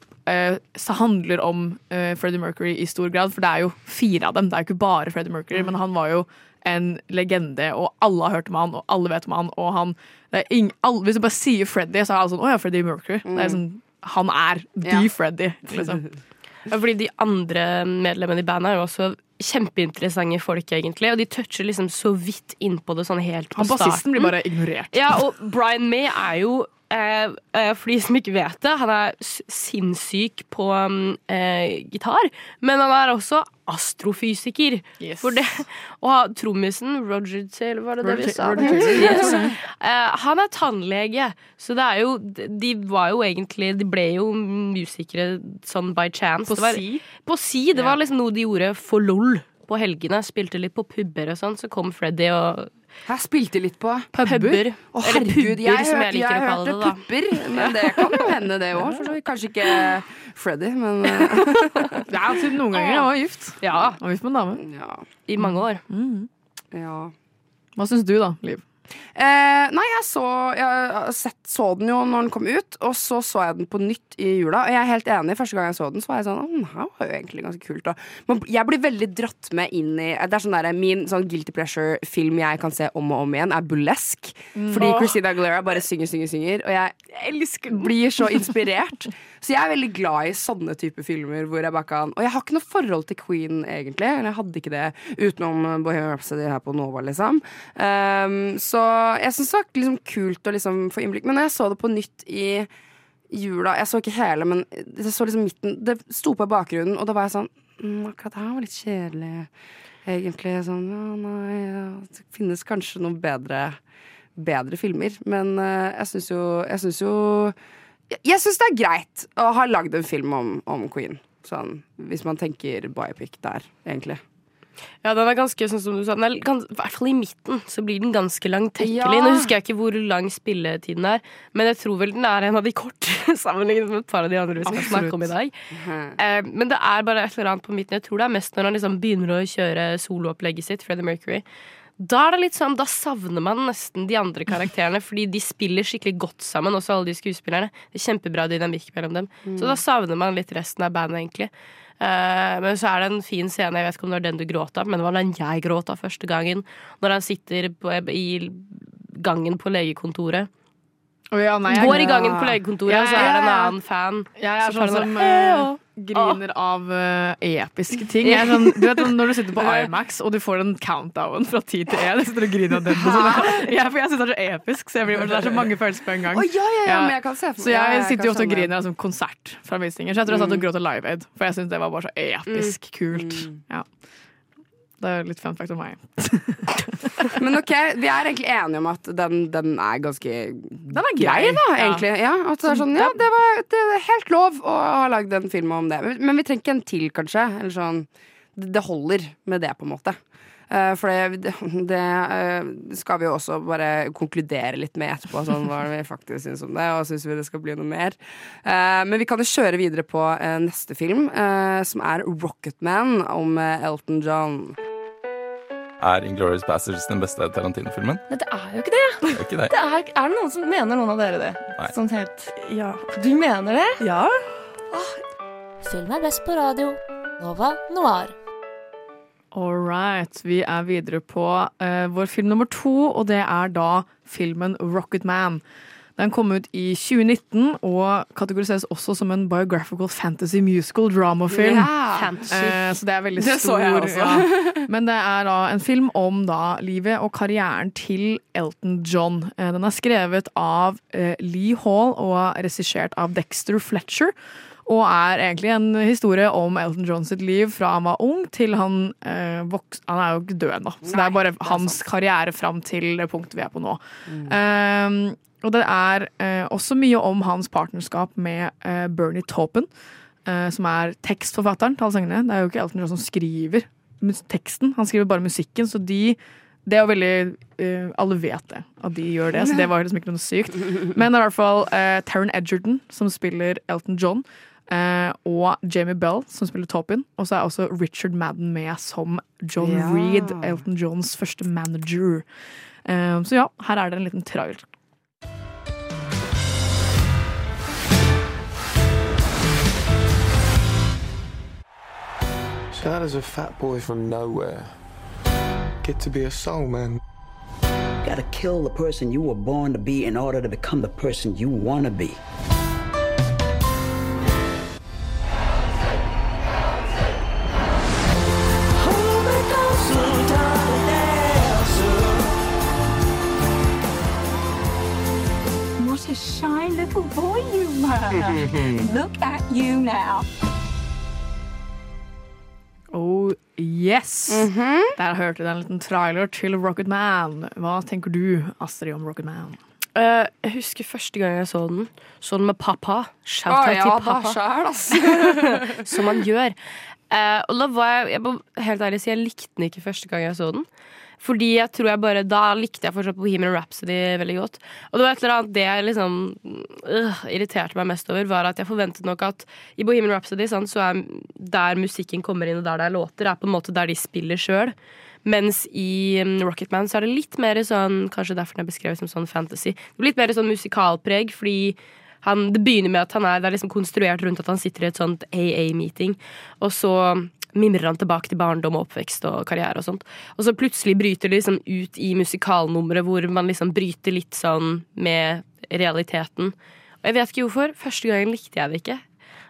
så handler om uh, Freddie Mercury i stor grad, for det er jo fire av dem. Det er jo ikke bare Freddie Mercury, men han var jo en legende, og alle har hørt om han, og alle vet om han. Og han det er ing, alle, hvis du bare sier Freddie, så er alle sånn Å ja, Freddie Mercury. Det er sånn, han er the Ja. Freddy. liksom. Fordi de andre medlemmene i bandet er jo også kjempeinteressante folk, egentlig. Og de toucher liksom så vidt innpå det sånn helt på Han bassisten starten. blir bare ignorert. Ja, og Brian May er jo For de som ikke vet det, han er sinnssyk på um, eh, gitar. Men han er også astrofysiker. Yes. Og trommisen, Roger Taylor, var det det vi sa? Roger Yes. Eh, han er tannlege, så det er jo De var jo egentlig De ble jo musikere sånn by chance. På var, si? På si. Det var liksom noe de gjorde for lol. På helgene spilte litt på puber og sånn, så kom Freddy og Jeg spilte litt på Puber. Å, herregud, jeg, som hørte, jeg jeg hørte det. pupper, men det kan jo hende, det òg. Kanskje ikke Freddy, men eh, Ja, typ noen ganger. Jeg var gift. Ja, Jeg var gift med en dame. ja. i mange år. ja. Hva syns du, da, Liv? Eh, nei, jeg så Jeg sett, så den jo når den kom ut, og så så jeg den på nytt i jula. Og jeg er helt enig. Første gang jeg så den, så var jeg sånn «Å, Den her var jo egentlig ganske kult. Men jeg blir veldig dratt med inn i Det er sånn der, Min sånn guilty pleasure-film jeg kan se om og om igjen, er Burlesque. Fordi Christina Aguilera bare synger, synger, synger. Og jeg elsker blir så inspirert. Så jeg er veldig glad i sånne type filmer hvor jeg bare kan Og jeg har ikke noe forhold til Queen, egentlig. Eller jeg hadde ikke det utenom Bohemian Rhapsody her på Nova, liksom. Um, så jeg syns det var liksom kult å liksom få innblikk. Men når jeg så det på nytt i jula Jeg så ikke hele, men jeg så liksom midten. Det sto på i bakgrunnen, og da var jeg sånn mm, Akkurat det her var litt kjedelig, egentlig. Sånn ja, nei ja, Det finnes kanskje noen bedre bedre filmer, men uh, jeg syns jo Jeg synes jo Jeg, syns det er greit å ha lagd en film om, om Queen. Sånn, hvis man tenker biopic der, egentlig. Ja, den er ganske sånn som du sa. I hvert fall i midten så blir den ganske langtekkelig. Ja. Nå husker jeg ikke hvor lang spilletiden er, men jeg tror vel den er en av de korte sammenlignet med et par av de andre vi skal snakke om i dag. Eh, men det er bare et eller annet på midten. Jeg tror det er mest når han liksom begynner å kjøre soloopplegget sitt, Freddie Mercury. Da er det litt sånn, da savner man nesten de andre karakterene, fordi de spiller skikkelig godt sammen, også alle de skuespillerne. Det er kjempebra dynamikk mellom dem. Så da savner man litt resten av bandet, egentlig. Uh, men så er det en fin scene, jeg vet ikke om det var den du gråt av, men det var den jeg gråt av første gangen. Når han sitter på, i gangen på legekontoret. Å ja, nei, Går i gangen på legekontoret, Ja, og så er det en ja, ja. annen fan. Jeg er Så sånn som den griner av uh, episke ting. Sånn, du vet Når du sitter på IMAX og du får en countdown fra ti til én, sitter sitter og griner av den. sånn. Jeg, for jeg syns det er så episk, så blir, det er så mange følelser på en gang. Oh, ja, ja, ja, Ja. men jeg kan se for Så ja, jeg sitter jo ofte og griner av altså, konsert. Så jeg tror jeg satt og gråt av Live Aid, for jeg syns det var bare så episk kult. Ja. Det er litt fun fact om meg. Men ok, vi er egentlig enige om at den, den er ganske Den er grei, grei, da, egentlig. Ja, at det er sånn, ja, det, var, det er helt lov å ha lagd en film om det. Men- vi trenger ikke en til, kanskje. Eller sånn, det holder med det, på en måte. Eh, for det, det eh, skal vi jo også bare konkludere litt med etterpå. Sånn, hva vi faktisk syns om det, og syns vi det skal bli noe mer. Eh, men vi kan jo kjøre videre på neste film, som er Rocketman om Elton John. Er Inglourious Bastards den beste Tarantino-filmen? Nei, det er jo ikke det. Det er ikke det. det er, er det noen som mener noen av dere det? Nei. Sånn helt Ja. Du mener det? ja. Film er best på radio. Nova Noir. All right. Vi er videre på uh, vår film nummer to, og det er da filmen Rocketman. Den kom ut i 2019 og kategoriseres også som en biographical fantasy musical dramafilm. Yeah. Eh, så det er veldig Det så stor. jeg også. ja. Men det er da en film om da livet og karrieren til Elton John. Eh, den er skrevet av eh, Lee Hall og regissert av Dexter Fletcher. Og er egentlig en historie om Elton John sitt liv fra han var ung til han eh, vokste Han er jo ikke død ennå, så det er bare det er hans sant. karriere fram til det punktet vi er på nå. Eh, og det er eh, også mye om hans partnerskap med eh, Bernie Taupin, eh, som er tekstforfatteren til alle sangene. Det er jo ikke Elton John som skriver teksten, han skriver bare musikken, så de det er jo veldig eh, Alle vet det, at de gjør det, så det var liksom ikke noe sykt. Men det er i hvert fall uh, Taron Edgerton, som spiller Elton John, eh, og Jamie Bell, som spiller Topin. Og så er også Richard Madden med som John Ja. Reed, Elton Johns første manager. Uh, så ja, her er det en liten trailer. Does a fat boy from nowhere get to be a soul man? Gotta kill the person you were born to be in order to become the person you wanna be. Boy you were. Look at you now. Oh yes! Der hørte du en liten trailer til Rocket Man. Hva tenker du, Astrid, om Rocket Man? Uh, jeg husker første gang jeg så den. Så den med pappa. Shout out ja, til da pappa. sjæl. Som man gjør. Uh, og da var jeg, jeg må helt ærlig si, jeg likte den ikke første gang jeg så den. Fordi jeg tror jeg bare Da likte jeg fortsatt Bohemian Rhapsody veldig godt. Og det var et eller annet det jeg liksom øh, irriterte meg mest over, var at jeg forventet nok at i Bohemian Rhapsody sant, så er der musikken kommer inn, og der det er låter, er på en måte der de spiller sjøl. Mens i Rocket Rocketman så er det litt mer sånn Kanskje derfor den er beskrevet som sånn fantasy. Det blir litt mer sånn musikalpreg, fordi han, det begynner med at han er, det er liksom konstruert rundt at han sitter i et sånt AA-meeting, og så mimrer han tilbake til barndom og oppvekst og karriere og sånt. Og så plutselig bryter det liksom ut i musikalnummeret hvor man liksom bryter litt sånn med realiteten. Og jeg vet ikke hvorfor. Første gangen likte jeg det ikke.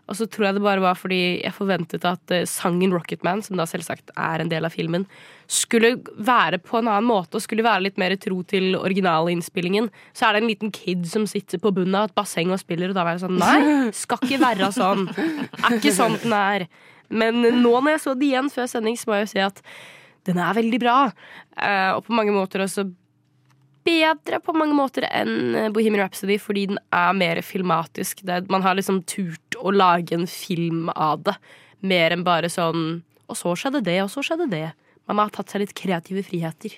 Og så tror jeg det bare var fordi jeg forventet at eh, sangen Rocketman, som da selvsagt er en del av filmen, skulle være på en annen måte og skulle være litt mer tro til originalinnspillingen. Så er det en liten kid som sitter på bunnen av et basseng og spiller, og da var jeg sånn Nei, skal ikke være sånn. Er ikke sånn den er. Men nå når jeg så det igjen før sending, så må jeg jo si at den er veldig bra. Eh, og på mange måter også bedre på mange måter enn eh, Bohemian Rhapsody, fordi den er mer filmatisk. Man har liksom turt å lage en film av det, mer enn bare sånn Og så skjedde det, og så skjedde det. Man har tatt seg litt kreative friheter.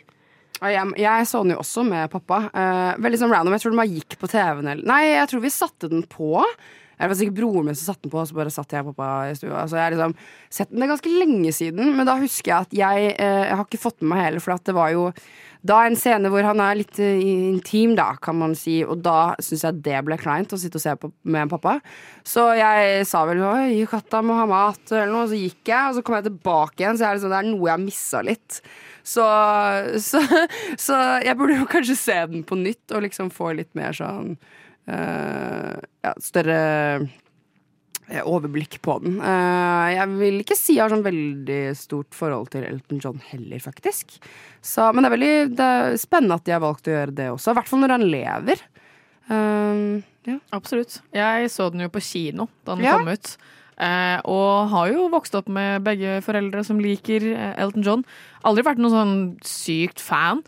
Jeg så den jo også med pappa. Eh, veldig sånn random. Jeg tror den bare gikk på TV-en. Nei, jeg tror vi satte den på. Det var sikkert broren min som satte den på, og så bare satt jeg og pappa i stua. Så jeg har liksom sett den det er ganske lenge siden, men da husker jeg at jeg, eh, jeg har ikke fått med meg heller, for det var jo da en scene hvor han er litt eh, intim, da, kan man si, og da syns jeg det ble kleint å sitte og se på med pappa. Så jeg sa vel oi, katta må ha mat, eller noe, og så gikk jeg, og så kom jeg tilbake igjen, så jeg liksom, det er noe jeg har missa litt. Så, så, så jeg burde jo kanskje se den på nytt og liksom få litt mer sånn ja, større eh, overblikk på den. Eh, jeg vil ikke si jeg har sånn veldig stort forhold til Elton John heller, faktisk. Så, men det er veldig det er spennende at de har valgt å gjøre det også. I hvert fall når han lever. Uh, ja. Absolutt. Jeg så den jo på kino da den Ja. kom ut. Uh, og har jo vokst opp med begge foreldre som liker eh, Elton John. Aldri vært noen sånn sykt fan.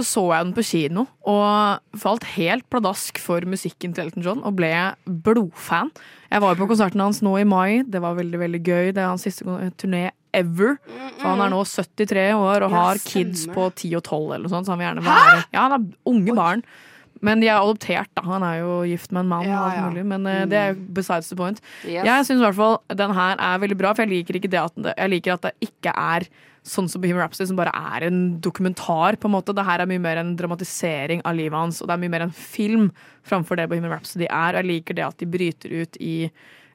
Så så jeg den på kino og falt helt pladask for musikken til Elton John og ble blodfan. Jeg var jo på konserten hans nå i mai. Det var veldig veldig gøy. Det er hans siste turné ever. For han er nå 73 år og har kids på 10 og 12 eller noe sånt. Så han vil gjerne være Ja, han er unge barn. Men de er adoptert, da. Han er jo gift med en mann. Ja, ja. mulig Men uh, det er besides the point. Yes. Jeg syns i hvert fall den her er veldig bra, for jeg liker ikke det at det, jeg liker at det ikke er sånn som Bohemian Rhapsody, som bare er en dokumentar. på en måte. Det her er mye mer en dramatisering av livet hans, og det er mye mer en film framfor det Bohemian Rhapsody er. Og jeg liker det at de bryter ut i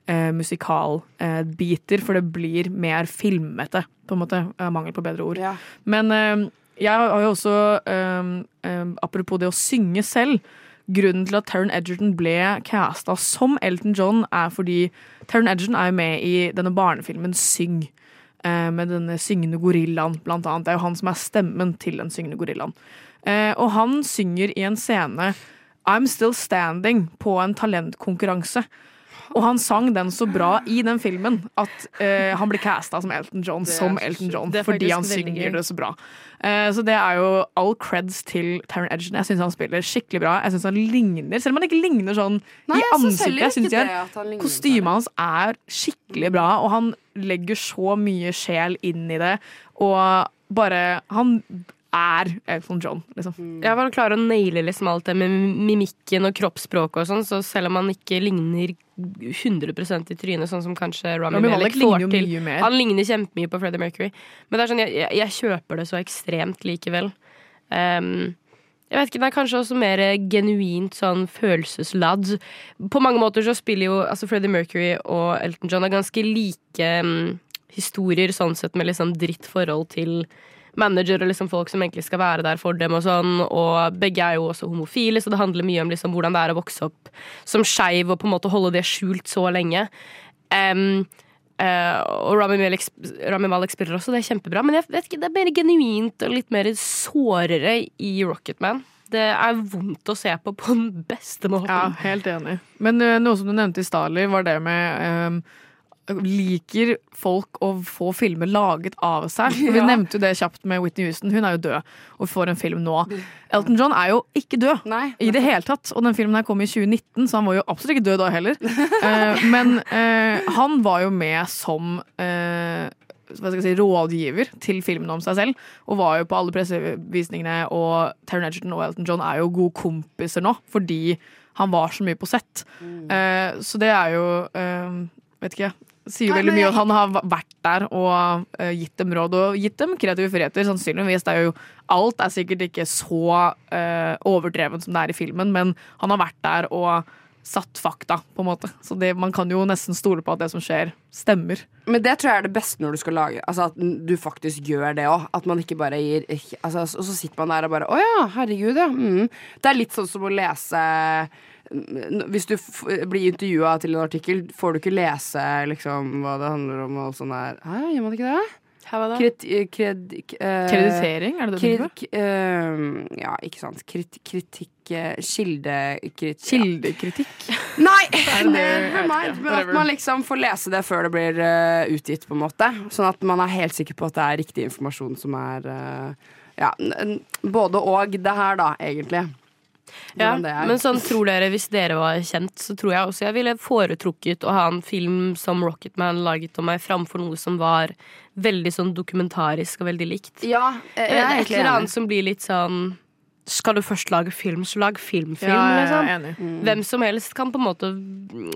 eh, musikalbiter, for det blir mer filmete, på en måte. Eh, mangel på bedre ord. Ja. Men eh, jeg har jo også, eh, eh, apropos det å synge selv Grunnen til at Taron Edgerton ble casta som Elton John, er fordi Taron Edgerton er jo med i denne barnefilmen Syng. Eh, Med denne syngende gorillaen, blant annet. Det er jo han som er stemmen til den syngende gorillaen. Eh, Og han synger i en scene I'm Still Standing på en talentkonkurranse. Og han sang den så bra i den filmen at uh, han ble casta som Elton John. Som Elton. John Fordi han synger det så bra. Uh, så det er jo all creds til Taron Edgerton. Jeg syns han spiller skikkelig bra. Jeg synes han ligner, Selv om han ikke ligner sånn Nei, i ansiktet. Jeg synes jeg- han Kostymet hans er skikkelig bra, og han legger så mye sjel inn i det. Og bare Han er Elton John, liksom. Ja, Han klarer å naile liksom alt det med mimikken og kroppsspråket og sånn, så selv om han ikke ligner 100% i trynet, sånn som kanskje Rami, Malek får til. Han ligner kjempemye på Freddie Mercury. Men det er sånn, jeg, jeg, jeg kjøper det så ekstremt likevel. Um, jeg vet ikke, Det er kanskje også mer genuint sånn følelsesladd. På mange måter så spiller jo altså Freddie Mercury og Elton John er ganske like um, historier, sånn sett med liksom dritt forhold til manager og liksom folk som egentlig skal være der for dem. Og sånn, og begge er jo også homofile, så det handler mye om liksom hvordan det er å vokse opp som skeiv og på en måte holde det skjult så lenge. Um, uh, og Rami Malek, spiller også, det er kjempebra. Men jeg vet ikke, det er mer genuint og litt mer sårere i Rocketman. Det er vondt å se på på den beste måten. Ja, helt enig. Men uh, noe som du nevnte i Starly, var det med ehm, Liker folk å få filmer laget av seg? Vi Ja. nevnte jo det kjapt med Whitney Houston. Hun er jo død og får en film nå. Elton John er jo ikke død Nei. i det hele tatt. Og den filmen her kom i 2019, så han var jo absolutt ikke død da heller. Eh, men eh, han var jo med som eh, si, rådgiver til filmen om seg selv. Og var jo på alle pressevisningene, og Taron Egerton og Elton John er jo gode kompiser nå, fordi han var så mye på sett. Eh, så det er jo uh, Vet ikke. Sier Nei, veldig mye jeg- at han har vært der og uh, gitt dem råd og gitt dem kreative friheter. Sannsynligvis. Er jo, alt er sikkert ikke så uh, overdreven som det er i filmen, men han har vært der og satt fakta, på en måte. Så det, man kan jo nesten stole på at det som skjer, stemmer. Men det tror jeg er det beste når du skal lage Altså At du faktisk gjør det òg. At man ikke bare gir altså, Og så sitter man der og bare Å ja, herregud, ja. Mm. Det er litt sånn som å lese Hvis du blir intervjua til en artikkel, får du ikke lese liksom hva det handler om og sånn der. Hæ, gjør man ikke det? da? Kred, kred, k- eh, Kreditering, er det det du tenker på? Uh, eh, ja, ikke sant. Krit, kritikk eh, Kildekritikk Kildekritikk? Nei! Det det? Never mind. Men at man liksom får lese det før det blir uh, utgitt, på en måte. Sånn at man er helt sikker på at det er riktig informasjon som er eh, Ja, både og det her, da, egentlig. Ja, men sånn tror dere, hvis dere var kjent, så tror jeg også jeg ville foretrukket å ha en film som Rocketman laget om meg, framfor noe som var veldig sånn dokumentarisk og veldig likt. Ja, jeg er Et eller annet som blir litt sånn Skal du først lage film, så lag filmfilm, Ja, liksom. Mm. Hvem som helst kan på en måte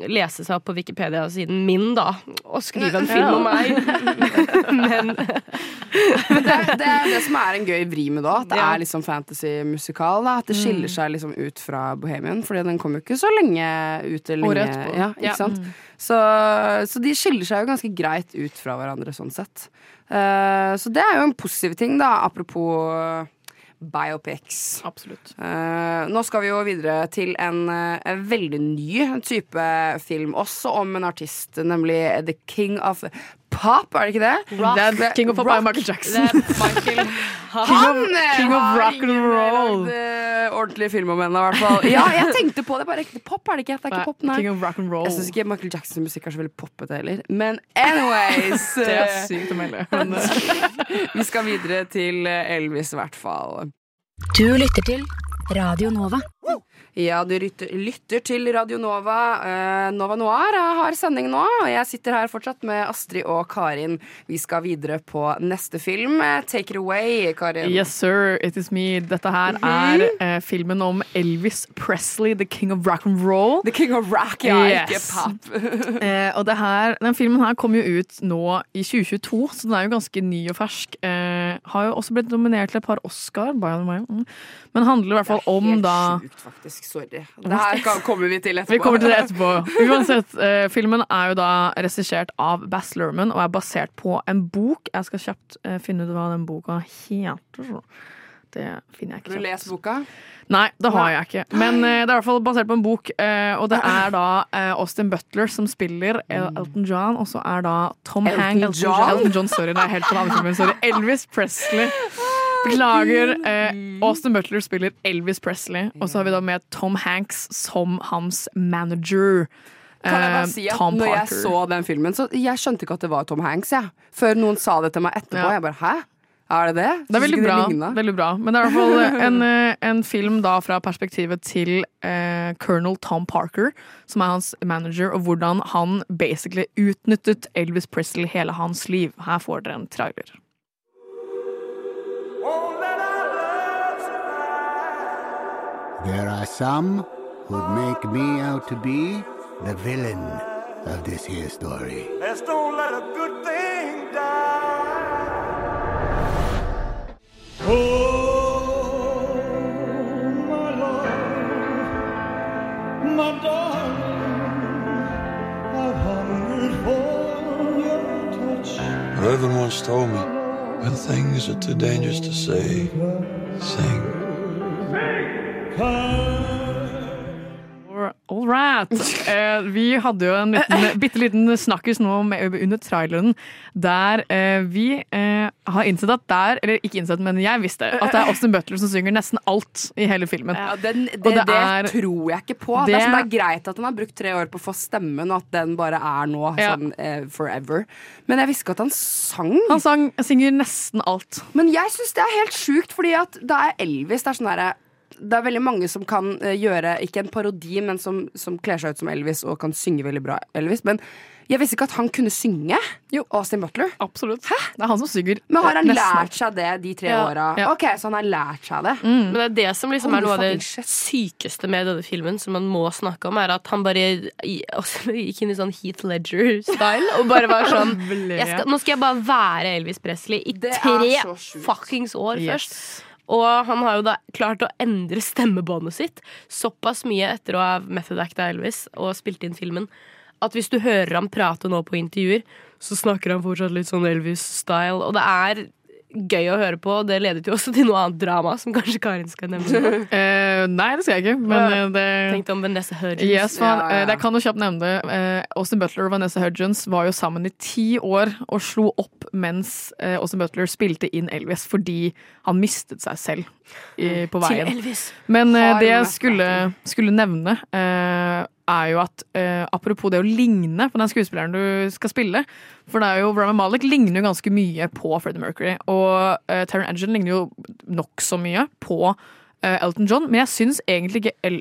lese seg opp på Wikipedia-siden min, da, og skrive en film Ja. om meg. Men det, er- det er det som er en gøy vri med det òg. At det Ja. er liksom fantasy-musikal. At det skiller Mm. seg liksom ut fra Bohemian. Fordi den kom jo ikke så lenge ut. Året lenge, etterpå. ja, ikke Ja. sant? Mm. Så, så de skiller seg jo ganske greit ut fra hverandre sånn sett. Uh, så det er jo en positiv ting, da, apropos biopics. Absolutt. Uh, nå skal vi jo videre til en, eh, en veldig ny type film, også om en artist, nemlig The King of Pop, er det ikke det? Rock. Det er King of Pop er Rock. Michael Jackson. det er Michael Han eh, King of rock and roll. lagd, eh, ordentlig film om henne, i hvert fall. Ja, jeg tenkte på det, bare ekte pop er det ikke. Det er ikke pop, nei. King of rock and roll. Jeg syns ikke Michael Jacksons musikk er så veldig poppete heller. Men anyways Det er eh, sykt å melde. Vi skal videre til Elvis, i hvert fall. Du lytter til Radio Nova. Ja, du lytter, til Radio Nova. Eh, Nova Noir har sending nå, og jeg sitter her fortsatt med Astrid og Karin. Vi skal videre på neste film. Take it away, Karin. Yes, sir, it is me. Dette her Mhm. er eh, filmen om Elvis Presley, the king of rock and roll. The King of Rock, ja, Yes. ikke pop. Eh, og det her, den filmen her kom jo ut nå i 2022, så den er jo ganske ny og fersk. Har jo også blitt nominert til et par Oscar, by the way. Mm. men handler i hvert fall om da sjukt, faktisk. Sorry. Det her kommer vi til etterpå. Vi kommer til det etterpå. Uansett, eh, filmen er jo da regissert av Bass Lerman og er basert på en bok. Jeg skal kjapt eh, finne ut hva den boka heter. Det finner jeg ikke Har du lest boka? Nei, det har jeg ikke. Men eh, det er i hvert fall basert på en bok, eh, og det er da eh, Austin Butler som spiller El- Elton John, og så er da Tom Elton Hanks John? Elton John, sorry, det er helt på den andre filmen. Sorry. Elvis Presley. Beklager. Eh, Austin Butler spiller Elvis Presley, og så har vi da med Tom Hanks som hans manager. Kan jeg bare Eh, si at Tom når jeg Parker. så den filmen, så jeg skjønte ikke at det var Tom Hanks, jeg. Før noen sa det til meg etterpå. Ja. Jeg bare hæ? Er det det? Det er veldig bra, Det veldig bra. Men det er i hvert fall en, eh, en film da fra perspektivet til eh, colonel Tom Parker, som er hans manager, og hvordan han basically utnyttet Elvis Presley hele hans liv. Her får dere en trailer. There are some who'd make me out to be the villain of this here story. Let's don't let a good thing die. Oh, my love, my darling, I've hungered for your touch. Reverend once told me, when things are too dangerous to say, sing. All right. Eh, vi hadde jo en liten, bitte liten snakkis nå med, under traileren der eh, vi eh, har innsett at der Eller ikke innsett, men jeg visste at det er Austin Butler som synger nesten alt i hele filmen. Ja, den, det, det, det er- tror jeg ikke på. Det, Det- er, det er greit at han har brukt tre år på å få stemmen, og at den bare er nå Ja. sånn eh, forever. Men jeg visste ikke at han sang. Han sang, synger nesten alt. Men jeg syns det er helt sjukt, fordi at da er Elvis. Det er sånn derre det er veldig mange som kan eh, gjøre ikke en parodi, men som, som kler seg ut som Elvis og kan synge veldig bra Elvis. Men jeg visste ikke at han kunne synge. Jo. Austin Butler. Absolutt. Det er han som synger. Men har han nesten lært seg det de tre Ja. åra? Ja. Ok, så han har lært seg det. Men det er det som liksom er noe av det shit. sykeste med denne filmen, som man må snakke om, er at han bare gikk inn i sånn Heath Ledger-style. Og bare var sånn skal, Nå skal jeg bare være Elvis Presley i tre fuckings år Yes. først. Og han har jo da klart å endre stemmebåndet sitt såpass mye etter å ha method-acta Elvis og spilt inn filmen, at hvis du hører ham prate nå på intervjuer, så snakker han fortsatt litt sånn Elvis-style. Og det er gøy å høre på, det ledet jo også til noe annet drama, som kanskje Karin skal nevne. Eh, nei, det skal jeg ikke. Men eh, det Tenkte om Vanessa Hudgens. Yes, for Ja, ja. eh, Jeg kan jo kjapt nevne det. Eh, Austin Butler og Vanessa Hudgens var jo sammen i ti år og slo opp mens Austin Butler spilte inn Elvis fordi han mistet seg selv i, på Til veien. Elvis. Men uh, det jeg skulle, skulle nevne, uh, er jo at uh, apropos det å ligne på den skuespilleren du skal spille For det er jo Rami Malek ligner jo ganske mye på Freddie Mercury. Og uh, Taron Egerton ligner jo nokså mye på Elton John, men jeg syns egentlig ikke El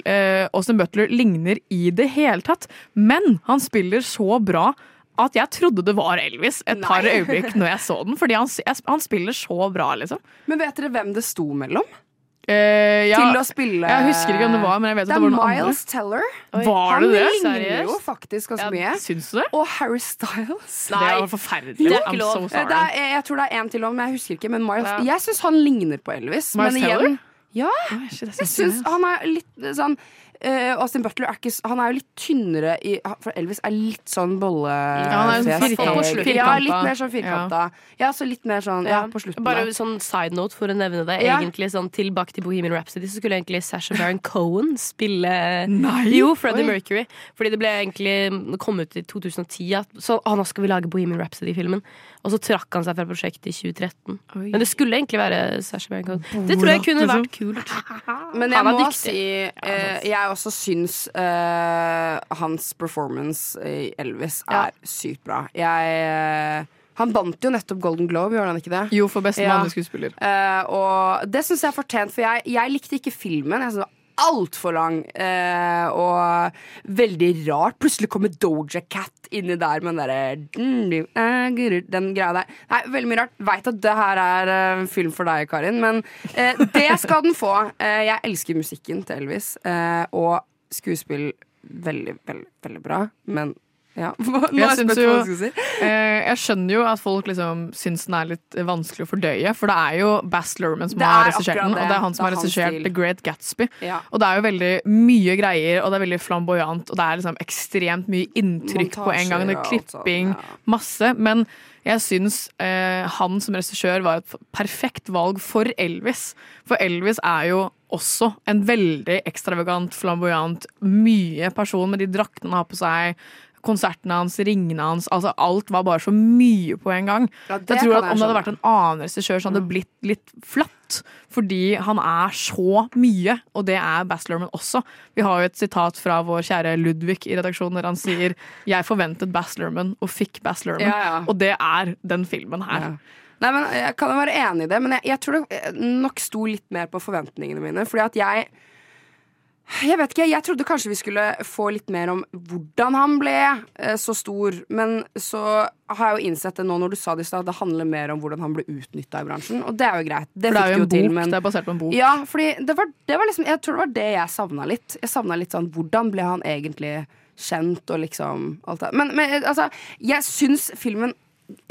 Austin Butler ligner i det hele tatt. Men han spiller så bra at jeg trodde det var Elvis et par øyeblikk når jeg så den. Fordi han, han spiller så bra, liksom. Men vet dere hvem det sto mellom? Uh, ja, Til å spille Jeg husker ikke hvem det var, men jeg vet Det at det var noen Miles andre. Teller. Var Han det det? ligner Seriøst? jo faktisk ganske mye. Syns du det? Og Harry Styles. Det er forferdelig. Jo, I'm so eh, sorry. Det er, jeg, tror det er en til om, men jeg husker ikke. Men Miles, Ja. jeg syns han ligner på Elvis. Miles men igjen, Teller? Ja, shit, jeg syns han er litt sånn eh, Austin Butler er ikke Han er jo litt tynnere i For Elvis er litt sånn bolle... Ja, han er sånn firkant- firkanta. Ja, litt mer sånn firkanta. Ja, så litt mer sånn Ja, på slutten Bare sånn side note for å nevne det. Ja. Egentlig sånn Tilbake til Bohemian Rhapsody så skulle egentlig Sasha Baron Cohen spille Nei! Jo, Freddie Oi. Mercury. Fordi det ble egentlig kom ut i 2010 at så, å, nå skal vi lage Bohemian Rhapsody-filmen. Og så trakk han seg fra prosjektet i 2013. Oi. Men det skulle egentlig være Sasha Baron Cohen. Det tror jeg kunne vært kult. Men jeg må dyktig. si eh, Jeg også syns eh, hans performance i Elvis er sykt bra. Jeg eh, Han vant jo nettopp Golden Globe, gjorde han ikke det? Jo, for beste Ja. mannlige skuespiller. Uh, og det syns jeg er fortjent, for jeg, jeg likte ikke filmen. Jeg synes det var altfor lang eh, og veldig rart. Plutselig kommer Doja Cat inni der med den derre Den greia der. Nei, veldig mye rart. Veit at det her er eh, en film for deg, Karin, men eh, det skal den få. Eh, jeg elsker musikken til Elvis, eh, og skuespill veldig, veldig, veldig bra, men ja. Er Jeg, jeg jo, hva si. eh, jeg skjønner jo at folk liksom syns den er litt vanskelig å fordøye, for det er jo Bass Lerman som har er regissert den, og det. er han som har er regissert. The Great Gatsby. Ja. Og det er jo veldig mye greier, og det er veldig flamboyant, og det er liksom ekstremt mye inntrykk på en gang. Det er klipping, klipping, masse. Men jeg syns eh, han som regissør var et perfekt valg for Elvis. For Elvis er jo også en veldig ekstravagant, flamboyant, mye person med de draktene han har på seg. Konsertene hans, ringene hans, altså alt var bare så mye på en gang. Ja, jeg tror at Om det hadde vært en annen regissør, så hadde det blitt litt flatt. Fordi han er så mye, og det er Bass Lerman også. Vi har jo et sitat fra vår kjære Ludvig i redaksjonen der han sier 'Jeg forventet Bass Lerman og fikk Bass Lerman'. Ja, ja. Og det er den filmen her. Nei, men Jeg kan være enig i det, men jeg, jeg tror det nok sto litt mer på forventningene mine. Fordi at jeg Jeg vet ikke, jeg trodde kanskje vi skulle få litt mer om hvordan han ble eh, så stor. Men så har jeg jo innsett det nå når du sa det i stad, det handler mer om hvordan han ble utnytta i bransjen. Og det er jo greit. Det For det er jo en bok, til, men det er basert på en bok. Ja, fordi det var, det var liksom Jeg tror det var det jeg savna litt. Jeg savna litt sånn Hvordan ble han egentlig kjent, og liksom alt det. Men, men altså, jeg syns filmen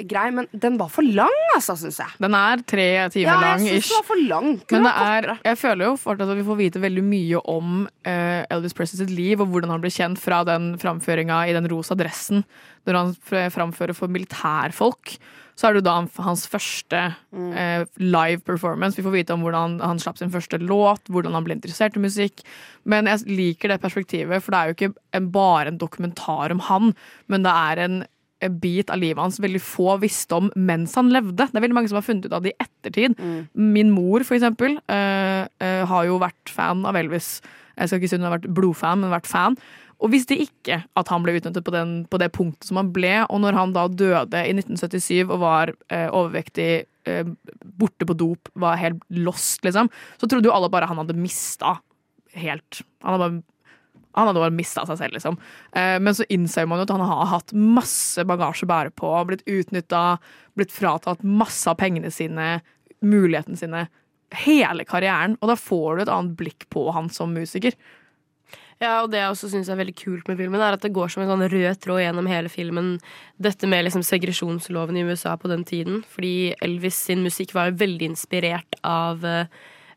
grei, men den var for lang, altså, syns jeg. Den er tre timer Ja, lang. jeg syns den var for lang. Kunne Men det er, jeg føler jo fortsatt at vi får vite veldig mye om uh, Elvis Presley sitt liv, og hvordan han ble kjent fra den framføringa i den rosa dressen, når han framfører for militærfolk. Så er det jo da hans første eh, live performance. Vi får vite om hvordan han slapp sin første låt, hvordan han ble interessert i musikk. Men jeg liker det perspektivet, for det er jo ikke en, bare en dokumentar om han, men det er en bit av livet hans veldig få visste om mens han levde. Det er veldig mange som har funnet ut av det i ettertid. Mm. Min mor, for eksempel, eh, eh, har jo vært fan av Elvis. Jeg skal ikke si hun har vært blodfan, men vært fan. Og visste ikke at han ble utnyttet på, den, på det punktet som han ble. Og når han da døde i 1977 og var eh, overvektig, eh, borte på dop, var helt lost, liksom, så trodde jo alle bare han hadde mista helt Han hadde bare han hadde bare mista seg selv, liksom. Eh, men så innser man jo at han har hatt masse bagasje å bære på, blitt utnytta, blitt fratatt masse av pengene sine, mulighetene sine, hele karrieren. Og da får du et annet blikk på han som musiker. Ja, og det jeg også syns er veldig kult med filmen, er at det går som en sånn rød tråd gjennom hele filmen. Dette med liksom segresjonsloven i USA på den tiden. Fordi Elvis sin musikk var jo veldig inspirert av eh,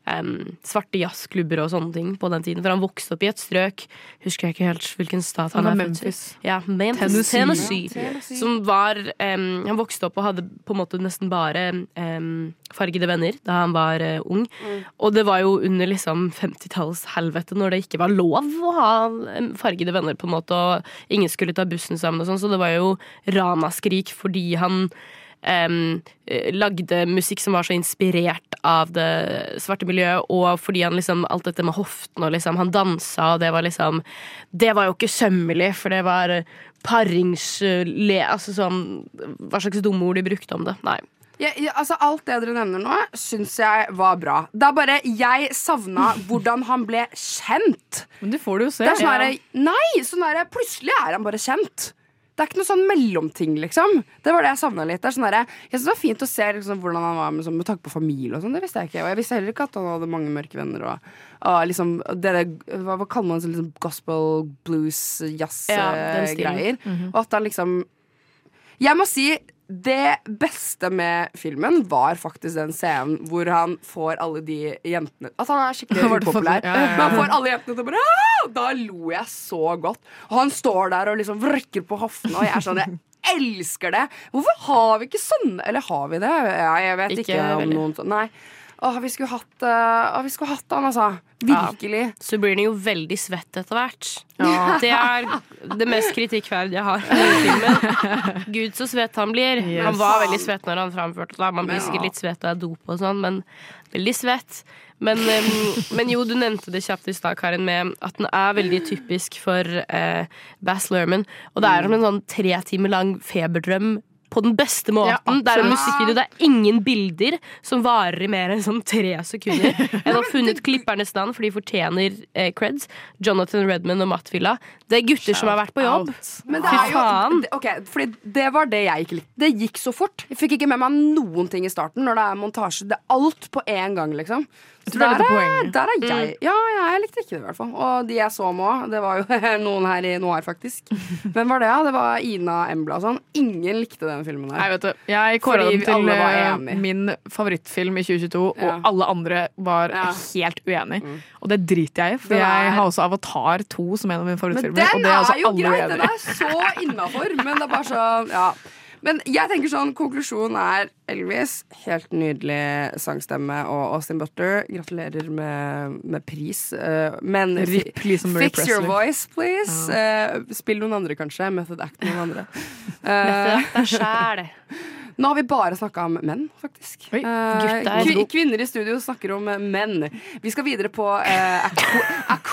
em, svarte jazzklubber og sånne ting på den tiden. For han vokste opp i et strøk, husker jeg ikke helt hvilken stat han Han er. Memphis. Ja, Memphis, Tennessee. Tennessee. Som var um, Han vokste opp og hadde på en måte nesten bare um, fargede venner da han var uh, ung. Og det var jo under liksom 50-tallshelvete, når det ikke var lov å ha fargede venner, på en måte, og ingen skulle ta bussen sammen og sånn, så det var jo ramaskrik fordi han eh, lagde musikk som var så inspirert av det svarte miljøet, og fordi han liksom Alt dette med hoften og liksom Han dansa, og det var liksom Det var jo ikke sømmelig, for det var paringsle... Altså sånn Hva slags dumme ord de brukte om det? Nei. Ja, ja, altså Alt det dere nevner nå, syns jeg var bra. Det er bare Jeg savna hvordan han ble kjent. Men du får det jo se. Det er sånn Ja. Nei! Sånn herre, plutselig er han bare kjent. Det er ikke noe sånn mellomting, liksom. Det var det jeg savna litt. Er sånn jeg synes det var fint å se liksom, hvordan han var med, sånn, med tanke på familie og sånn. Det visste jeg ikke. Og jeg visste heller ikke at han hadde mange mørke venner. Og, og liksom, det, hva, hva kaller man det? Liksom gospel, blues, jazz-greier. Ja, jazz-greier. Mhm. Og at han liksom Jeg må si det beste med filmen var faktisk den scenen hvor han får alle de jentene At han er skikkelig upopulær. ja, ja, ja. Men han får alle jentene til å bare! Da lo jeg så godt. Og han står der og liksom vrekker på hoftene, og jeg er sånn jeg elsker det! Hvorfor har vi ikke sånne Eller har vi det? Jeg vet ikke, Ikke om noen sånn Nei. Åh, vi skulle hatt uh, Åh, vi skulle hatt han, altså. Virkelig. Så blir den jo veldig svett etter hvert. Ja. Det er det mest kritikkverdige jeg har i filmen. Gud, så svett han blir. Yes. Han var veldig svett når han framførte det. Man blir sikkert litt svett av dop og sånn, men veldig svett. Men, men jo, du nevnte det kjapt i stad, Karin, med at den er veldig typisk for eh, Bass Lerman. Og det er som en sånn tre timer lang feberdrøm på den beste måten. Ja, det er en musikkvideo, det er ingen bilder som varer i mer enn sånn tre sekunder. Jeg har funnet klippernes navn, for de fortjener eh, creds. Jonathan Redman og Matt Villa. Det er gutter som har vært på jobb. Men det er jo, ok, fordi det var det jeg ikke likte. Det gikk så fort. Jeg fikk ikke med meg noen ting i starten når det er montasje. Det er alt på én gang, liksom. Så er der, er, der er jeg. Ja, ja, jeg likte ikke det, i hvert fall. Og de jeg så med òg. Det var jo noen her i Noir, faktisk. Hvem var det, da? Det var Ina Embla og sånn. Ingen likte den filmen Nei, vet du, jeg kåra den til min favorittfilm i 2022, Ja. og alle andre var Ja. helt uenig. Og det driter jeg i, for jeg har også Avatar 2 som en av mine favorittfilmer. Den og det er altså er jo alle greit! Den er så innafor. Men det er bare sånn Ja. Men jeg tenker sånn, konklusjonen er Elvis. Helt nydelig sangstemme. Og Austin Butter, gratulerer med, med pris. Eh, men Rip fix your voice, please. Ja. spill noen andre, kanskje. Method act noen andre. Eh, Det sjæl. nå har vi bare snakka om menn, faktisk. Oi, Eh, gutter. kvi- kvinner i studio snakker om eh, menn. Vi skal videre på eh,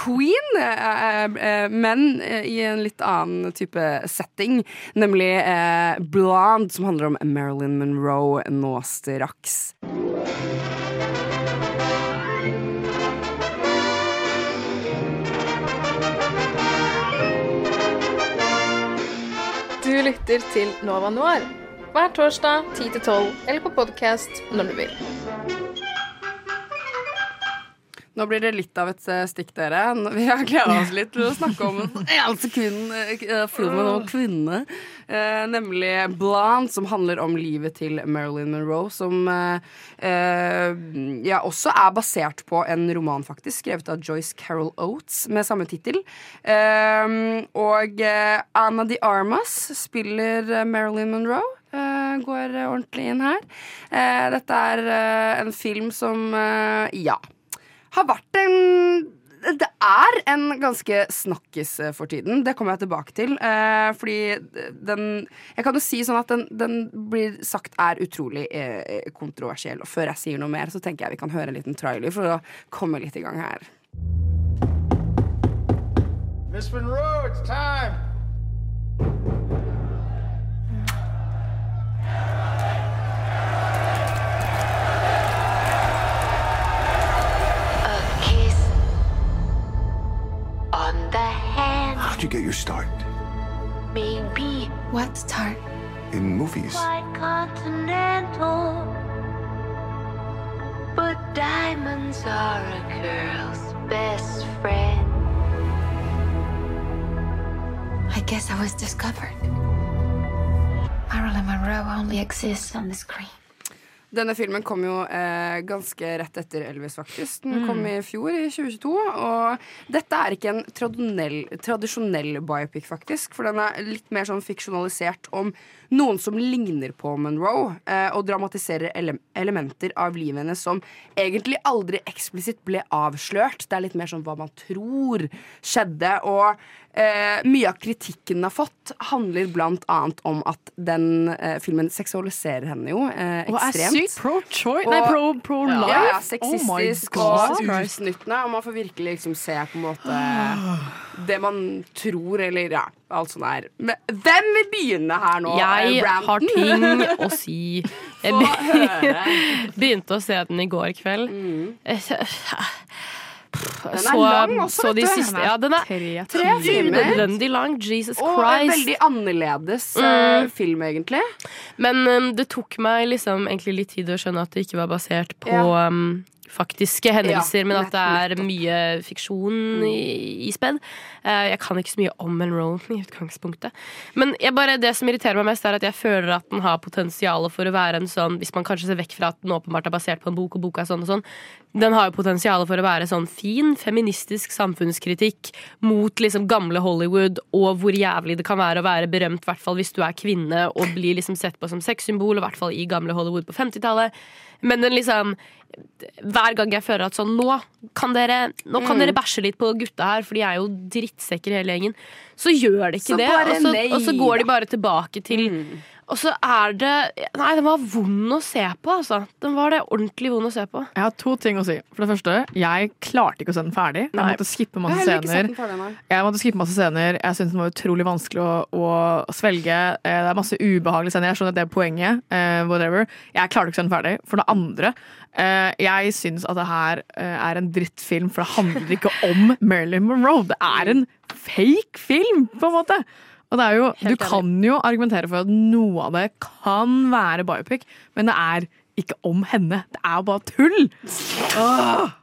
queen. eh, eh, eh, i en litt annen type setting. Nemlig Blonde, som handler om Marilyn Monroe nå straks. Du lytter til Nova Noir hver torsdag 10-12 eller på podkast når du vil. Nå blir det litt av et eh, stikk, dere. Vi har gleda oss litt til å snakke om en sekund, eh, filmen om kvinnene. Eh, nemlig Blonde, som handler om livet til Marilyn Monroe. Som ja, også er basert på en roman, faktisk, skrevet av Joyce Carol Oates med samme tittel. Og Anna de Armas spiller Marilyn Monroe. Uh, går ordentlig inn her. Uh, dette er uh, en film som Ja har vært en det er en ganske snakkis eh, for tiden. Det kommer jeg tilbake til. Eh, fordi den Jeg kan jo si sånn at den, den blir sagt er utrolig eh, kontroversiell. Og før jeg sier noe mer, så tenker jeg vi kan høre en liten trailer for å komme litt i gang her. Miss Monroe, it's time. How'd you get your start? maybe What start? In movies. quite continental. But diamonds are a girl's best friend. I guess I was discovered. Marilyn Monroe only exists on the screen. Denne filmen kom jo eh, ganske rett etter Elvis, faktisk. Den Mm. kom i fjor, i 2022. Og dette er ikke en tradisjonell, tradisjonell biopic, faktisk. For den er litt mer sånn fiksjonalisert om noen som ligner på Monroe. Eh, og dramatiserer ele elementer av livet hennes som egentlig aldri eksplisitt ble avslørt. Det er litt mer sånn hva man tror skjedde. Og eh, mye av kritikken den har fått, handler blant annet om at den eh, filmen seksualiserer henne jo eh, Og er ekstremt. sykt pro-choice Nei, Og- pro- pro-life. Ja, ja, Oh sexistisk God. og utnyttende. Og man får virkelig liksom se på en måte det man tror, eller ja, alt sånt der. Men hvem vil begynne her nå? Jeg eh, har ting å si. Jeg be- begynte å se den i går kveld. Den er så, lang også, så de vet du. siste Ja, den er tre Tre timer. unødvendig lang. Jesus Og en Christ. veldig annerledes eh, Mm. film, egentlig. Men um, det tok meg liksom egentlig litt tid å skjønne at det ikke var basert på Ja. um, faktiske hendelser, Ja, men at det er mye fiksjon i, i spedd. Eh, jeg kan ikke så mye om Monroe i utgangspunktet. Men bare, det som irriterer meg mest, er at jeg føler at den har potensial for å være en sånn Hvis man kanskje ser vekk fra at den åpenbart er basert på en bok, og boka er sånn og sånn, den har jo potensial for å være sånn fin, feministisk samfunnskritikk mot liksom gamle Hollywood, og hvor jævlig det kan være å være berømt, i hvert fall hvis du er kvinne og blir liksom sett på som sexsymbol, i hvert fall i gamle Hollywood på 50-tallet. Men den liksom hver gang jeg føler at sånn Nå kan dere, nå kan Mm. dere bæsje litt på gutta her, for de er jo drittsekker hele gjengen. Så gjør de ikke Så det. Og så, og så går de bare tilbake til Og så er det Nei, den var vond å se på, altså. Den var det ordentlig vond å se på. Jeg har to ting å si. For det første, jeg klarte ikke å se den ferdig. Jeg Nei. måtte skippe masse har heller ikke sett scener. ferdig. Jeg måtte skippe masse scener. Jeg syntes den var utrolig vanskelig å, å svelge. Eh, Det er masse ubehagelige scener. Jeg skjønner at det er poenget. Uh, whatever. Jeg klarte ikke å se den ferdig. For det andre, uh, jeg syns at det her uh, er en drittfilm, for det handler ikke om Marilyn Monroe. Det er en fake film, på en måte. Og det er jo, du kan jo argumentere for at noe av det kan være biopic, men det er ikke om henne. Det er jo bare tull! Åh.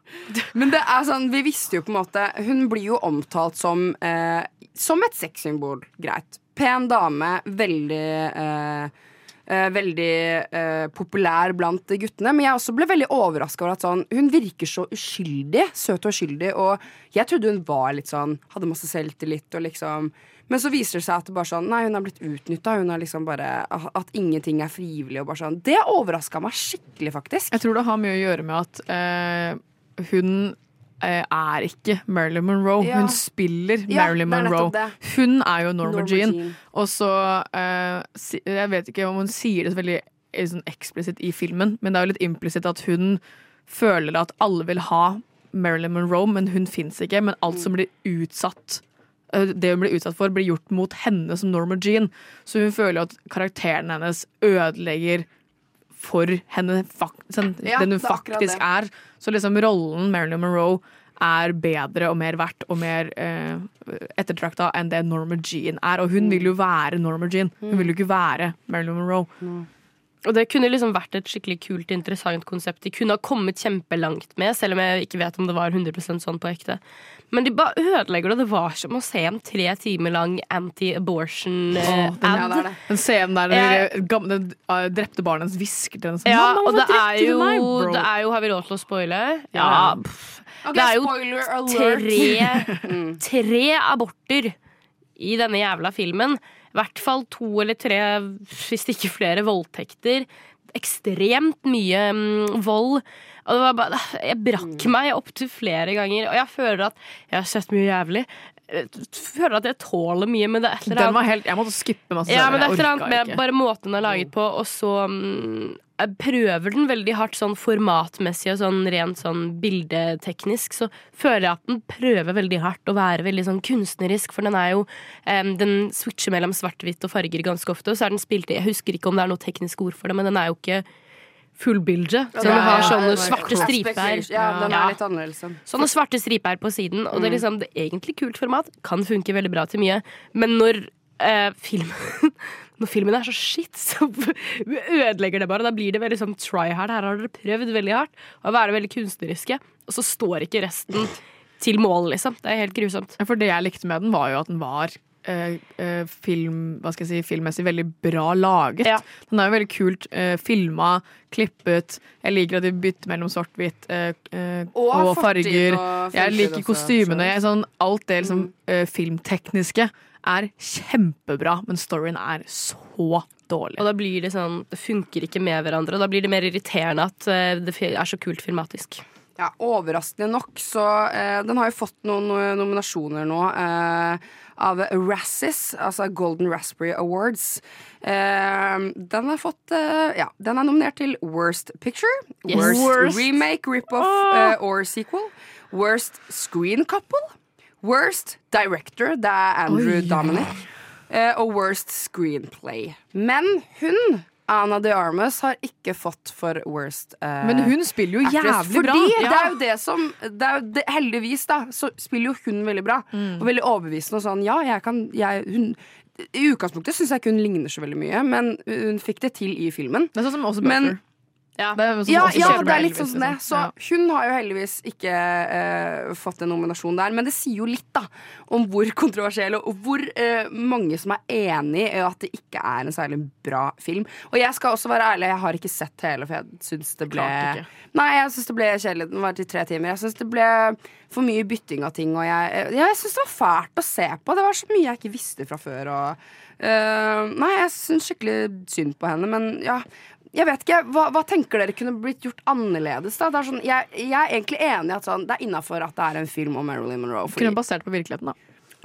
Men det er sånn, vi visste jo på en måte Hun blir jo omtalt som eh, Som et sexsymbol. Greit. Pen dame, veldig eh, eh, veldig eh, populær blant guttene. Men jeg også ble veldig overraska over at sånn, hun virker så uskyldig. Søt og uskyldig. Og jeg trodde hun var litt sånn Hadde masse selvtillit og liksom Men så viser det seg at det bare sånn Nei, hun er blitt utnytta. Liksom bare At ingenting er frivillig. Og bare sånn Det overraska meg skikkelig, faktisk. Jeg tror det har mye å gjøre med at eh, hun eh, er ikke Marilyn Monroe. Ja. Hun spiller Marilyn er Monroe. Hun er jo Norma, Norma Jean. Jean. Og så eh, si, Jeg vet ikke om hun sier det så veldig eh, sånn eksplisitt i filmen, men det er jo litt implisitt at hun føler at alle vil ha Marilyn Monroe, men hun fins ikke. Men alt som blir utsatt det hun blir utsatt for, blir gjort mot henne som Norma Jean. Så hun føler at karakteren hennes ødelegger for henne, sånn, Ja, den hun er faktisk er. Så liksom rollen Marilyn Monroe er bedre og mer verdt og mer eh, ettertrakta enn det Norma Jean er. Og hun vil jo være Norma Jean. Hun vil jo ikke være Marilyn Monroe. Og det kunne liksom vært et skikkelig kult, interessant konsept de kunne ha kommet kjempelangt med, selv om jeg ikke vet om det var 100% sånn på ekte. Men de bare ødelegger det. Det var som å se en tre timer lang anti-abortion-ad. Åh, den, den scenen der Jeg- gamle den drepte barnet hennes hvisker til henne sånn, Ja, og det er, jo, meg, bro?» det er jo Har vi råd til å spoile? Ja. Ja. pff. Det er jo tre, tre aborter i denne jævla filmen. Hvert fall to eller tre, hvis ikke flere, voldtekter. Ekstremt mye mm, vold. Bare, jeg brakk meg opptil flere ganger, og jeg føler at jeg har sett mye jævlig. Jeg føler at jeg tåler mye, men det er et eller annet helt, jeg måtte skippe masse ja, men det er et eller annet med bare måten den er laget på, og så mm, jeg prøver den veldig hardt sånn formatmessig og sånn rent sånn bildeteknisk, så føler jeg at den prøver veldig hardt å være veldig sånn kunstnerisk, for den er jo um, Den switcher mellom svart-hvitt og farger ganske ofte, og så er den spilt Jeg husker ikke om det er noe teknisk ord for det, men den er jo ikke fullbilde. Så Ja, den har sånne ja, svarte striper. Ja, den er litt annerledes. sånn. Sånne svarte striper på siden, og det er Mm. liksom det er egentlig kult format. Kan funke veldig bra til mye. Men når eh, filmen Når filmen er så shit, så ødelegger det bare. Da blir det veldig sånn try hard. Her har dere prøvd veldig hardt å være veldig kunstneriske, og så står ikke resten til mål, liksom. Det er helt grusomt. For det jeg likte med den, var jo at den var eh, eh, film, hva skal jeg si, filmmessig veldig bra laget. Den er jo veldig kult eh, filma, klippet. Jeg liker at de bytter mellom svart-hvitt eh, eh, Og og, farger. og jeg liker kostymene. Jeg, Sånn, alt det liksom, mm. filmtekniske er kjempebra, men storyen er så dårlig. Og da blir det sånn Det funker ikke med hverandre, og da blir det mer irriterende at eh, det er så kult filmatisk. Ja, Overraskende nok, så eh, Den har jo fått noen nominasjoner nå eh, av Razzies, altså Golden Raspberry Awards. Eh, den har fått eh, Ja, den er nominert til Worst Picture, Yes. Worst, Worst. Remake, Rip-Off oh. eh, or Sequel, Worst Screen Couple, Worst Director, det er Andrew Oi. Dominic, eh, og Worst Screenplay. Men hun Anna de Armas har ikke fått for worst uh, Men hun spiller jo actress, jævlig bra. Fordi det er jo det som det jo det, Heldigvis, da, så spiller jo hun veldig bra. Mm. Og veldig overbevisende og sånn. Ja, jeg kan jeg, hun, I utgangspunktet syns jeg ikke hun ligner så veldig mye, men hun fikk det til i filmen. Det er sånn som også Men- Buffer. Ja. Det er sånn Ja, ja det er litt sånn som det. liksom. Så hun har jo heldigvis ikke uh, fått en nominasjon der. Men det sier jo litt da om hvor kontroversiell og hvor uh, mange som er enig i at det ikke er en særlig bra film. Og jeg skal også være ærlig, jeg har ikke sett hele, for jeg syns det ble Nei, jeg syns det ble kjedelig. Den var til tre timer. Jeg syns det ble for mye bytting av ting, og jeg, jeg, jeg syns det var fælt å se på. Det var så mye jeg ikke visste fra før. Og, uh, nei, jeg syns skikkelig synd på henne, men ja. Jeg vet ikke, hva, hva tenker dere kunne blitt gjort annerledes? da? Er sånn, jeg, jeg er egentlig enig i at sånn, det er innafor at det er en film om Marilyn Monroe. fordi- Kunne basert på virkeligheten, da.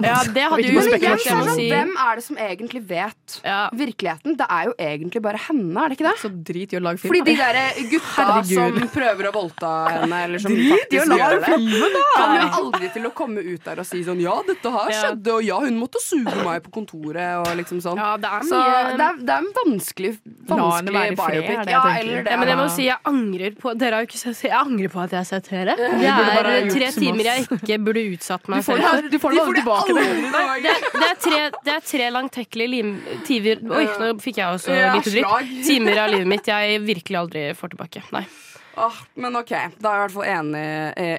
Ja, det hadde jo det sånn, si. Hvem er det som egentlig vet virkeligheten? Det er jo egentlig bare henne, er det ikke det? Så drit i å lage film. Fordi de der gutta Herregud. som prøver å voldta henne, eller som Drit faktisk gjør det, filmen, da! kan jo aldri til å komme ut der og si sånn Ja, dette her Ja. skjedde, og ja, hun måtte suge meg på kontoret, og liksom sånn. Ja, det er Så det er, det er en vanskelig, vanskelig biopic. Ja, eller det. Ja, men jeg må si jeg angrer på Dere har jo ikke sett Jeg angrer på at jeg har sett dere. Det er tre timer jeg ikke burde utsatt meg Du får for. du får det aldri det. Nei, det, er- det, er tre, det er tre langtekkelige timer Oi, nå fikk jeg også litt dritt. Timer av livet mitt jeg virkelig aldri får tilbake. Nei. Oh, men ok, da er jeg i hvert fall enig,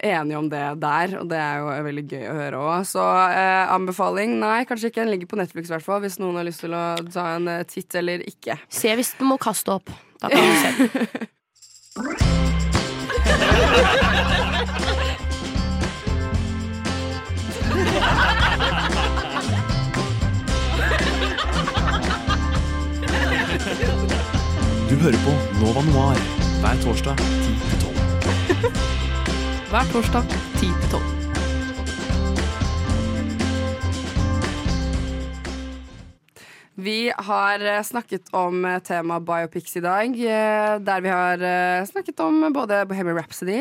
enige om det der, og det er jo veldig gøy å høre òg. Så eh, anbefaling nei, kanskje ikke. Den ligger på Netflix, i hvert fall, hvis noen har lyst til å ta en eh, titt eller ikke. Se hvis du må kaste opp. Da kan du se. Du hører på Nova Noir hver torsdag 10-12. Hver torsdag 10 til 12. Vi har eh, snakket om eh, tema biopics i dag, eh, der vi har snakket om både Bohemian Rhapsody,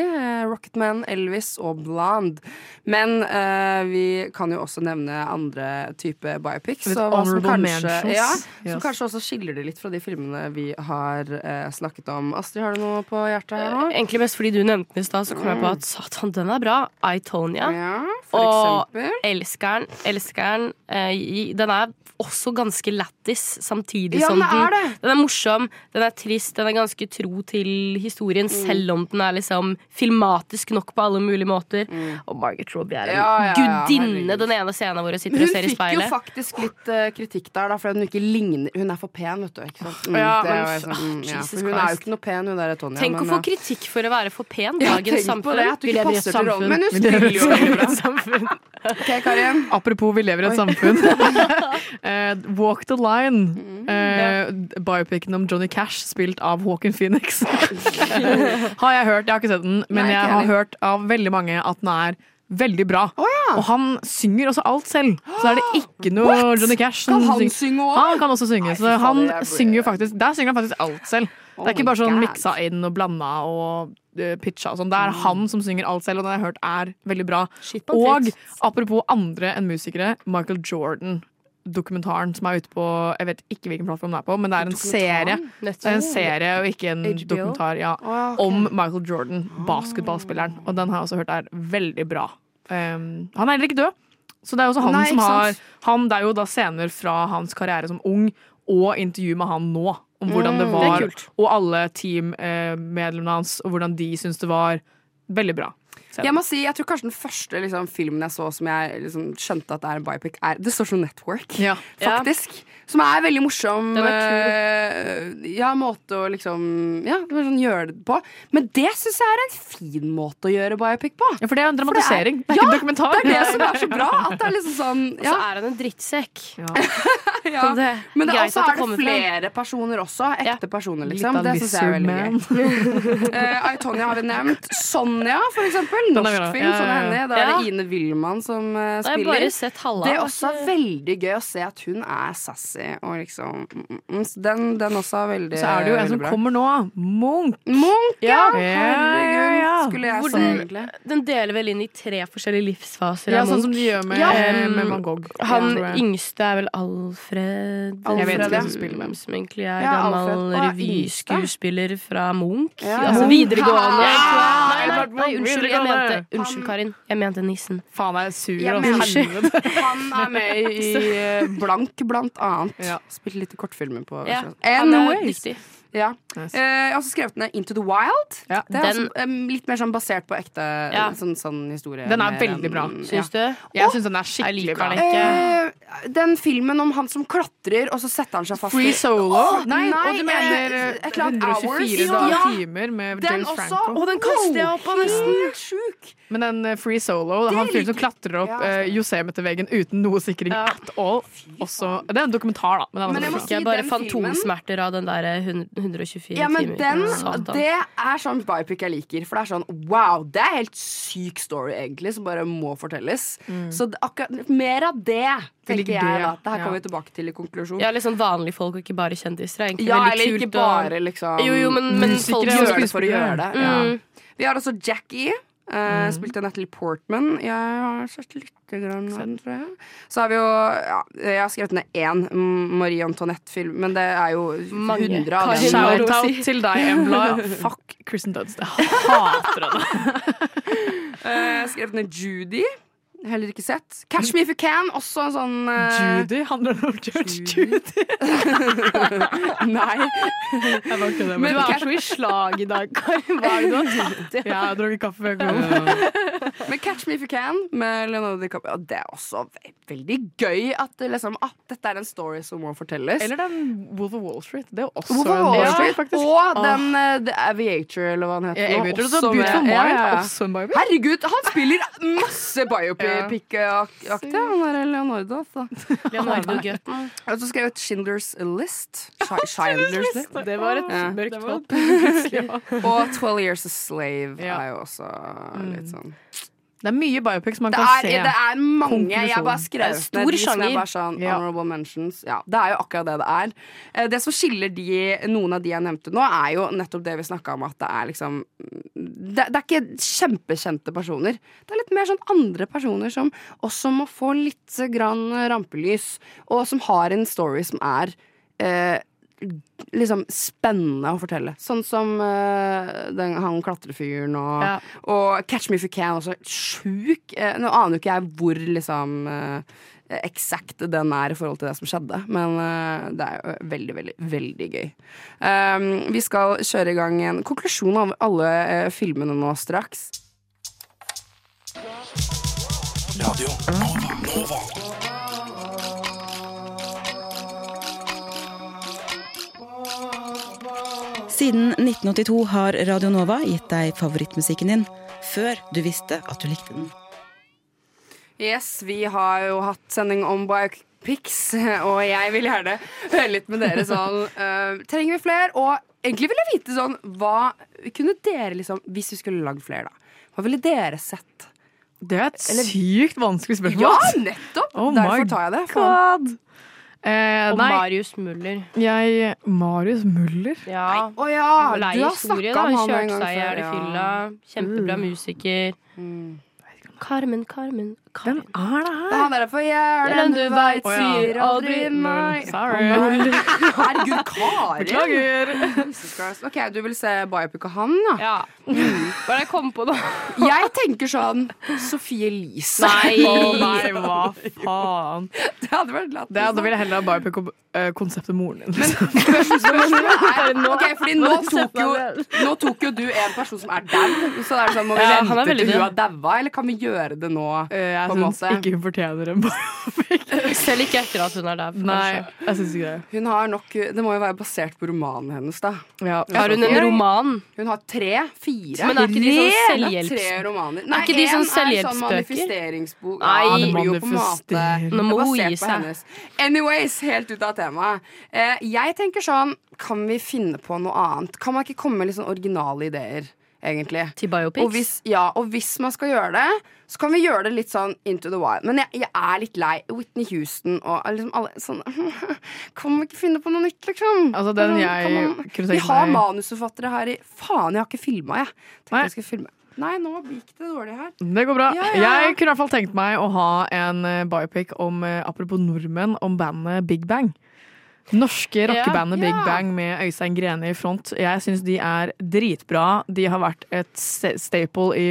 Rocketman, Elvis og Blonde. Men uh, vi kan jo også nevne andre type biopics. Så hva som kanskje, ja, Yes. som kanskje også skiller det litt fra de filmene vi har uh, snakket om. Astrid, har du noe på hjertet her nå? Egentlig mest fordi du nevnte den i stad, så kom jeg på at satan, den er bra. I, Tonya. Ja, og eksempel. Elskeren. den. Elsker den. Er også ganske lættis, samtidig Ja, som den er den det. Den er morsom, den er trist, den er ganske tro til historien, Mm. selv om den er liksom filmatisk nok på alle mulige måter. Og Margaret Robbie er en Mm. Ja, ja, ja, gudinne, den ene scenen hvor hun sitter Hun og ser i speilet. Hun fikk jo faktisk litt uh, kritikk der, da, fordi hun ikke ligner Hun er for pen, vet du. Ikke sant? Mm, Ja, det men sånn, mm, ja, for hun er jo ikke noe pen, hun der Tonja. Tenk å få ja. kritikk for å være for pen. Ja, Dagens samfunn. det, Vi lever i et samfunn. Men hun Vi lever i spiller jo et samfunn. Ok, Karin. Apropos vi lever i et samfunn. Eh, Walk the Line. Mm. eh, Biopicen om Johnny Cash, spilt av Hawken Phoenix. har jeg hørt. Jeg har ikke sett den, men Nei, jeg har hørt av veldig mange at den er veldig bra. ja. Og han synger også alt selv. Så er det ikke noe What? Johnny Cash Kan han syng- synge òg? Han kan også synge. Så han synger jo faktisk Der synger han faktisk alt selv. Oh det er ikke bare sånn God. miksa inn og blanda og uh, pitcha og sånn. Det er Mm. han som synger alt selv, og har jeg hørt er veldig bra. Og apropos andre enn musikere, Michael Jordan. Dokumentaren som er ute på Jeg vet ikke hvilken plattform den er på, men det er en serie. Det er en serie og ikke en HBO? dokumentar ja, oh, okay. om Michael Jordan, basketballspilleren. Og den har jeg også hørt er veldig bra. Um, han er heller ikke død, så det er også han Nei, som har han, Det er jo da scener fra hans karriere som ung og intervju med han nå. Om hvordan det Mm, var, det er og alle teammedlemmene hans, og hvordan de syns det var. Veldig bra. Jeg må si, jeg tror kanskje den første liksom, filmen jeg så som jeg liksom, skjønte at det er en biopic, er The Social Network. Ja. Faktisk. Som er veldig morsom. Den eh, ja, måte å liksom Ja, sånn gjøre det på. Men det syns jeg er en fin måte å gjøre biopic på. Ja, for det er en For dramatisering. Det er ja, ikke en dokumentar. Det er det som er så bra. At det er liksom sånn Og så er han en drittsekk. ja. ja. det, Men det, også er det flere fra. personer også. Ekte personer, liksom. Litt Det syns jeg er veldig gøy. uh, Aitonia har vi nevnt. Sonja, for eksempel. Er Norsk bra. film. Ja, Sånn ja, er henne. Da er Ja. det Ine Willmann som uh, spiller. Det er også veldig gøy å se at hun er sassy. Og liksom mm, mm, Den, den også er veldig Så er det jo en som kommer nå. Munch. Munch, ja! Ja, Herregud. Skulle jeg Hvor den, egentlig. den deler vel inn i tre forskjellige livsfaser. Ja, sånn som de gjør med, Ja. med Van Gogh. Han Ja, yngste er vel Alfred. Jeg vet ikke hvem som spiller hvem. Som egentlig er Ja, gammel revyskuespiller fra Munch. Ja. Altså videregående. Nei, nei, nei, unnskyld, jeg mente, unnskyld, Karin. Jeg mente nissen. Faen, jeg er sur. Jeg mener- Han er med i Blank, blant annet. Ja. Spilte litt i kortfilmer på Ja, han er Anyways. Ja. Nice. Eh, jeg har også skrevet ned Into the Wild. Ja. Det er Den- også, em, litt mer sånn basert på ekte Ja. sånn, sånn historie. Den er veldig bra. Ja. Syns du? Jeg syns den er skikkelig bra. den ikke. Eh, den filmen om han som klatrer, og så setter han seg fast Free Solo? Oh, nei, nei, og du mener eh, et eller annet 124 Hours. Ja. timer med Den James også. Franco. Og den kaster jeg opp av nesten. Helt sjuk. Men den eh, Free Solo, det han fyren som klatrer opp Ja. eh, Yosemite-veggen uten noe sikring Ja. at all. Også, det er en dokumentar, da. Men, Men jeg må si- jeg bare den filmen- fantomsmerter av den der 124 Ja, men timer. den, det er sånn biopic jeg liker. For det er sånn wow, det er helt syk story, egentlig, som bare må fortelles. Så akkurat, mer av det, tenker jeg. da Det her ja. kommer vi tilbake til i konklusjon. Ja, litt sånn vanlige folk og ikke bare kjendiser. Er Ja, eller kult ikke bare liksom Jo, jo, men, men folk gjør det for å gjøre det. Ja. Mm. Vi har også Jackie. Uh, Spilte Natalie Portman. Jeg har sett litt grann av den, tror jeg. Så har vi jo ja, Jeg har skrevet ned én mm, Marie Antoinette-film, men det er jo Mange. hundre av dem. Shout Shout å out til deg, Embla. Fuck Kristen Dunst. Jeg hater henne. Eh, Jeg har skrevet ned Judy. Heller ikke sett. Catch Me If You Can. Også en sånn uh... Judy? Handler det om George Judy? Nei. Jeg bare kødder. Men Du er så i slag i dag, Karin. Hva er det du har tatt i? Ja, jeg har drukket kaffe før jeg kom. Men Catch Me If You Can med Leonardo DiCaprio. og det er også ve veldig gøy at, liksom, at dette er en story som må fortelles. Eller den Wolf of Wall Street. Det er jo også Wolf of Wall Street, faktisk. Og den uh, The Aviator, eller hva han heter. Ja, Aviator, også også, med- ja, ja, også en biopic. Herregud, han spiller masse biopic-aktig, han der Leonardo. Altså. Leonardo Gutten. så skrev jeg et Schindlers List. Schindlers List. Det var et Ja. mørkt hopp. Og 12 Years a Slave Ja. er jo også litt sånn Det er mye biopics man det kan er, se. det er mange. Jeg bare skrev stor er sjanger. sånn Ja. honorable mentions. Ja, det er jo akkurat det det er. Eh, Det som skiller de, noen av de jeg nevnte nå, er jo nettopp det vi snakka om, at det er liksom det, det er ikke kjempekjente personer. Det er litt mer sånn andre personer som også må få litt grann rampelys, og som har en story som er eh, liksom spennende å fortelle. Sånn som uh, den, han klatrefyren og, Ja. og Catch Me If You Can også. Sjuk. Uh, nå aner jo ikke jeg hvor liksom eh, eksakt den er i forhold til det som skjedde, men uh, det er jo veldig, veldig, veldig gøy. Um, vi skal kjøre i gang en konklusjon av alle uh, filmene nå straks. Radio Nova. Nova. Siden 1982 har Radio Nova gitt deg favorittmusikken din før du visste at du likte den. Yes, vi har jo hatt sending om biopics, og jeg vil gjerne høre litt med dere sånn uh, Trenger vi flere? Og egentlig vil jeg vite sånn Hva kunne dere liksom Hvis vi skulle lagd flere, da. Hva ville dere sett? Det er et Eller- sykt vanskelig spørsmål. Ja, nettopp! Oh Derfor tar jeg det. God. Eh, Og nei, Marius Muller. jeg Marius Muller? Ja. Å ja! Du har snakka om han en gang seg før. fylla. Kjempebra Mm. musiker. Carmen, Carmen, Hvem er det her? Det er han der for den du veit, oh, ja. sier aldri nei. Sorry. Herregud, Kari. Beklager. Ok, du vil se biopic av han, ja? Hva er det jeg kom på nå? Jeg tenker sånn Sofie Elise. Nei. oh, nei, hva faen. Det hadde vært lættis. Det hadde vil jeg heller ha biopic om eh, konseptet moren din. Men Spørsmålet er Ok, fordi nå tok, jo, nå tok jo du en person som er dau. Så det er sånn, må vi Ja, vente til hun har daua, eller kan vi gjøre det nå? Eh, jeg syns ikke hun fortjener en biopic. Selv ikke etter at hun er der. Nei, jeg synes ikke det. Hun har nok, Det må jo være basert på romanen hennes, da. Har hun en roman? Hun har tre? Fire? Men er ikke de sånn selvhjelps- Tre romaner. Er ikke de en sånn er sånn manifesteringsbok. Nei, ja, det blir jo på en måte. Nå må er hun basert gi på seg. hennes. Anyways, helt ut av temaet. Eh, jeg tenker sånn Kan vi finne på noe annet? Kan man ikke komme med litt sånn originale ideer? Egentlig. Til biopics? Og hvis, ja, og hvis man skal gjøre det, så kan vi gjøre det litt sånn into the wild. Men jeg, jeg er litt lei Whitney Houston og liksom alle sånn Kan vi ikke finne på noe nytt, liksom? Altså, den jeg man- Vi har manusforfattere her i Faen, jeg har ikke filma, jeg. Tenkte Nei. jeg skulle filme. Nei, nå gikk det dårlig her. Det går bra. Ja, ja. Jeg kunne i hvert fall tenkt meg å ha en eh, biopic om, eh, apropos nordmenn, om bandet Big Bang. Norske rockebandet. Big Bang med Øystein Grene i front. Jeg syns de er dritbra. De har vært et staple i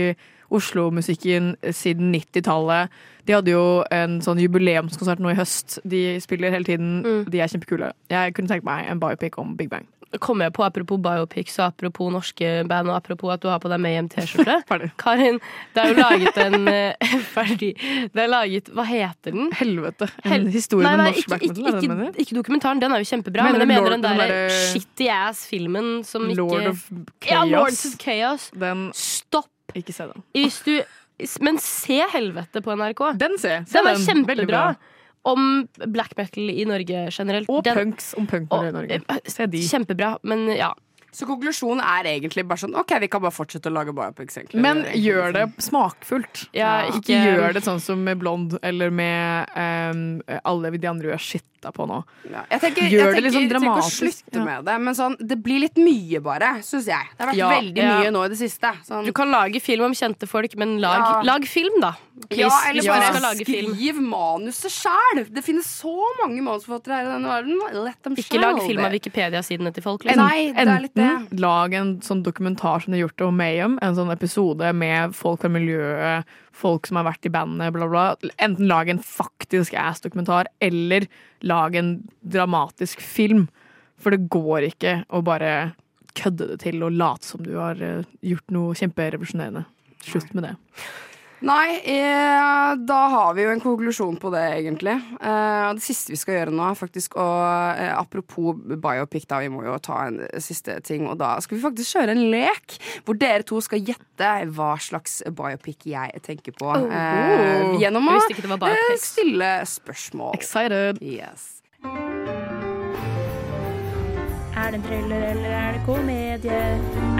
Oslo-musikken siden 90-tallet. De hadde jo en sånn jubileumskonsert nå i høst. De spiller hele tiden. De er kjempekule. Jeg kunne tenkt meg en biopic om Big Bang. Kommer jeg på apropos biopics og apropos norske band og apropos at du har på deg med hjem T-skjorte? Karin, det er jo laget en eh, Ferdig. Det er laget Hva heter den? Helvete. En historie Nei, med norsk ikke, black metal, ikke, ikke, mener? ikke dokumentaren, den er jo kjempebra. Mener men jeg mener Lord- den den der shitty ass-filmen som ikke Lord of Chaos. Ja, Lord Lords of Chaos. Den Stopp! Ikke se den. Hvis du Men se Helvete på NRK. Den ser jeg. Se Den er den. Kjempebra. bra. Om black metal i Norge generelt. Og Den- punks om punk i Norge. Se de. Kjempebra, men ja. Så konklusjonen er egentlig bare sånn OK, vi kan bare fortsette å lage biopics. Men Det gjør det smakfullt. Ja, ikke, ikke- gjør det sånn som med Blond eller med um, alle de andre gjør har shitta på nå. Ja, Jeg tenker, Gjør jeg det tenker, dramatisk. jeg tenker å slutte Ja. med det, men sånn, det blir litt mye, bare, syns jeg. Det har vært Ja, veldig ja. mye nå i det siste. Sånn, Du kan lage film om kjente folk, men lag, Ja. lag film, da. Please, ja, eller bare skal lage film. skriv manuset sjæl! Det finnes så mange manusforfattere her i denne verden. Let them Ikke lag film av Wikipedia-sidene til folk. Liksom. Nei, det er litt enten lag en sånn dokumentar som de har gjort om Mayhem, en sånn episode med folk fra miljøet, folk som har vært i bandet, bla, bla. Enten lag en faktisk ass-dokumentar, eller lag en dramatisk film. For det går ikke å bare kødde det til og late som du har eh, gjort noe kjemperevolusjonerende. Slutt med det. Nei, eh, da har vi jo en konklusjon på det, egentlig. Eh, det siste vi skal gjøre nå, er faktisk å eh, Apropos biopic, da, vi må jo ta en siste ting. Og da skal vi faktisk kjøre en lek hvor dere to skal gjette hva slags biopic jeg tenker på. eh, gjennom å eh, stille spørsmål. Excited. Yes. Er det en thriller eller er det komedie?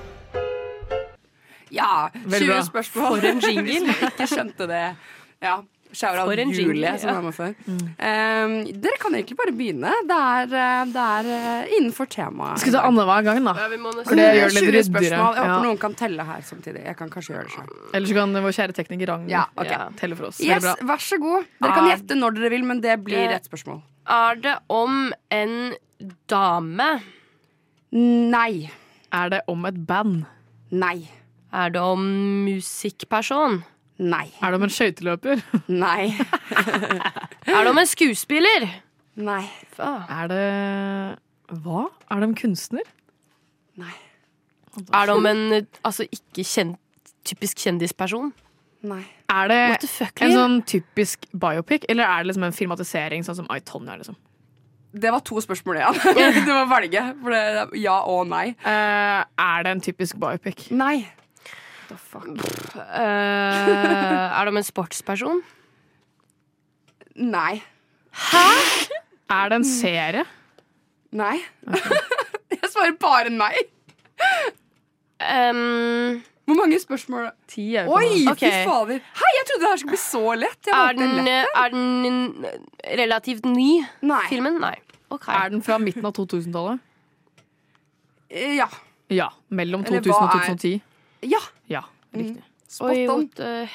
Ja, 20 spørsmål. For en jingle. Hvis ikke skjønte det. Ja. Shout-out For en Julie, jingle, som var med før. Um, dere kan egentlig bare begynne. Det er, uh, det er uh, innenfor temaet. Skal vi ta annenhver gang, da? Ja, vi må nesten- det gjør det 20 litt ryddigere. Jeg håper Ja. noen kan telle her samtidig. Jeg kan kanskje gjøre det selv. Eller så kan vår kjære tekniker Ragnhild Ja, okay. ja, telle for oss. Yes, bra. vær så god. Dere kan Ah. gjette når dere vil, men det blir rett ett spørsmål. Er det om en dame? Nei. Er det om et band? Nei. Er det om musikkperson? Nei. Er det om en skøyteløper? Nei. Er det om en skuespiller? Nei. Faen. Er det Hva? Er det om kunstner? Nei. Er det om en altså, ikke kjent, typisk kjendisperson? Nei. Er det fuck, en sånn typisk biopic, eller er det liksom en filmatisering sånn som I, Tonya? Liksom? Det var to spørsmål igjen. du må velge. For det er ja og nei. Uh, er det en typisk biopic? Nei. Eh, er det om en sportsperson? Nei. Hæ?! Er det en serie? Nei. jeg svarer bare nei. Hvor mange spørsmål? Ti er det Oi, fy Ok. fader. Hei, jeg trodde det her skulle bli så lett. Jeg Er den, lett. er den relativt ny, filmen? Nei. Okay. Er den fra midten av 2000-tallet? Eh, Ja. Ja. Mellom 2000 og er- 2010? Ja. Ja, riktig. Spot Oi, on.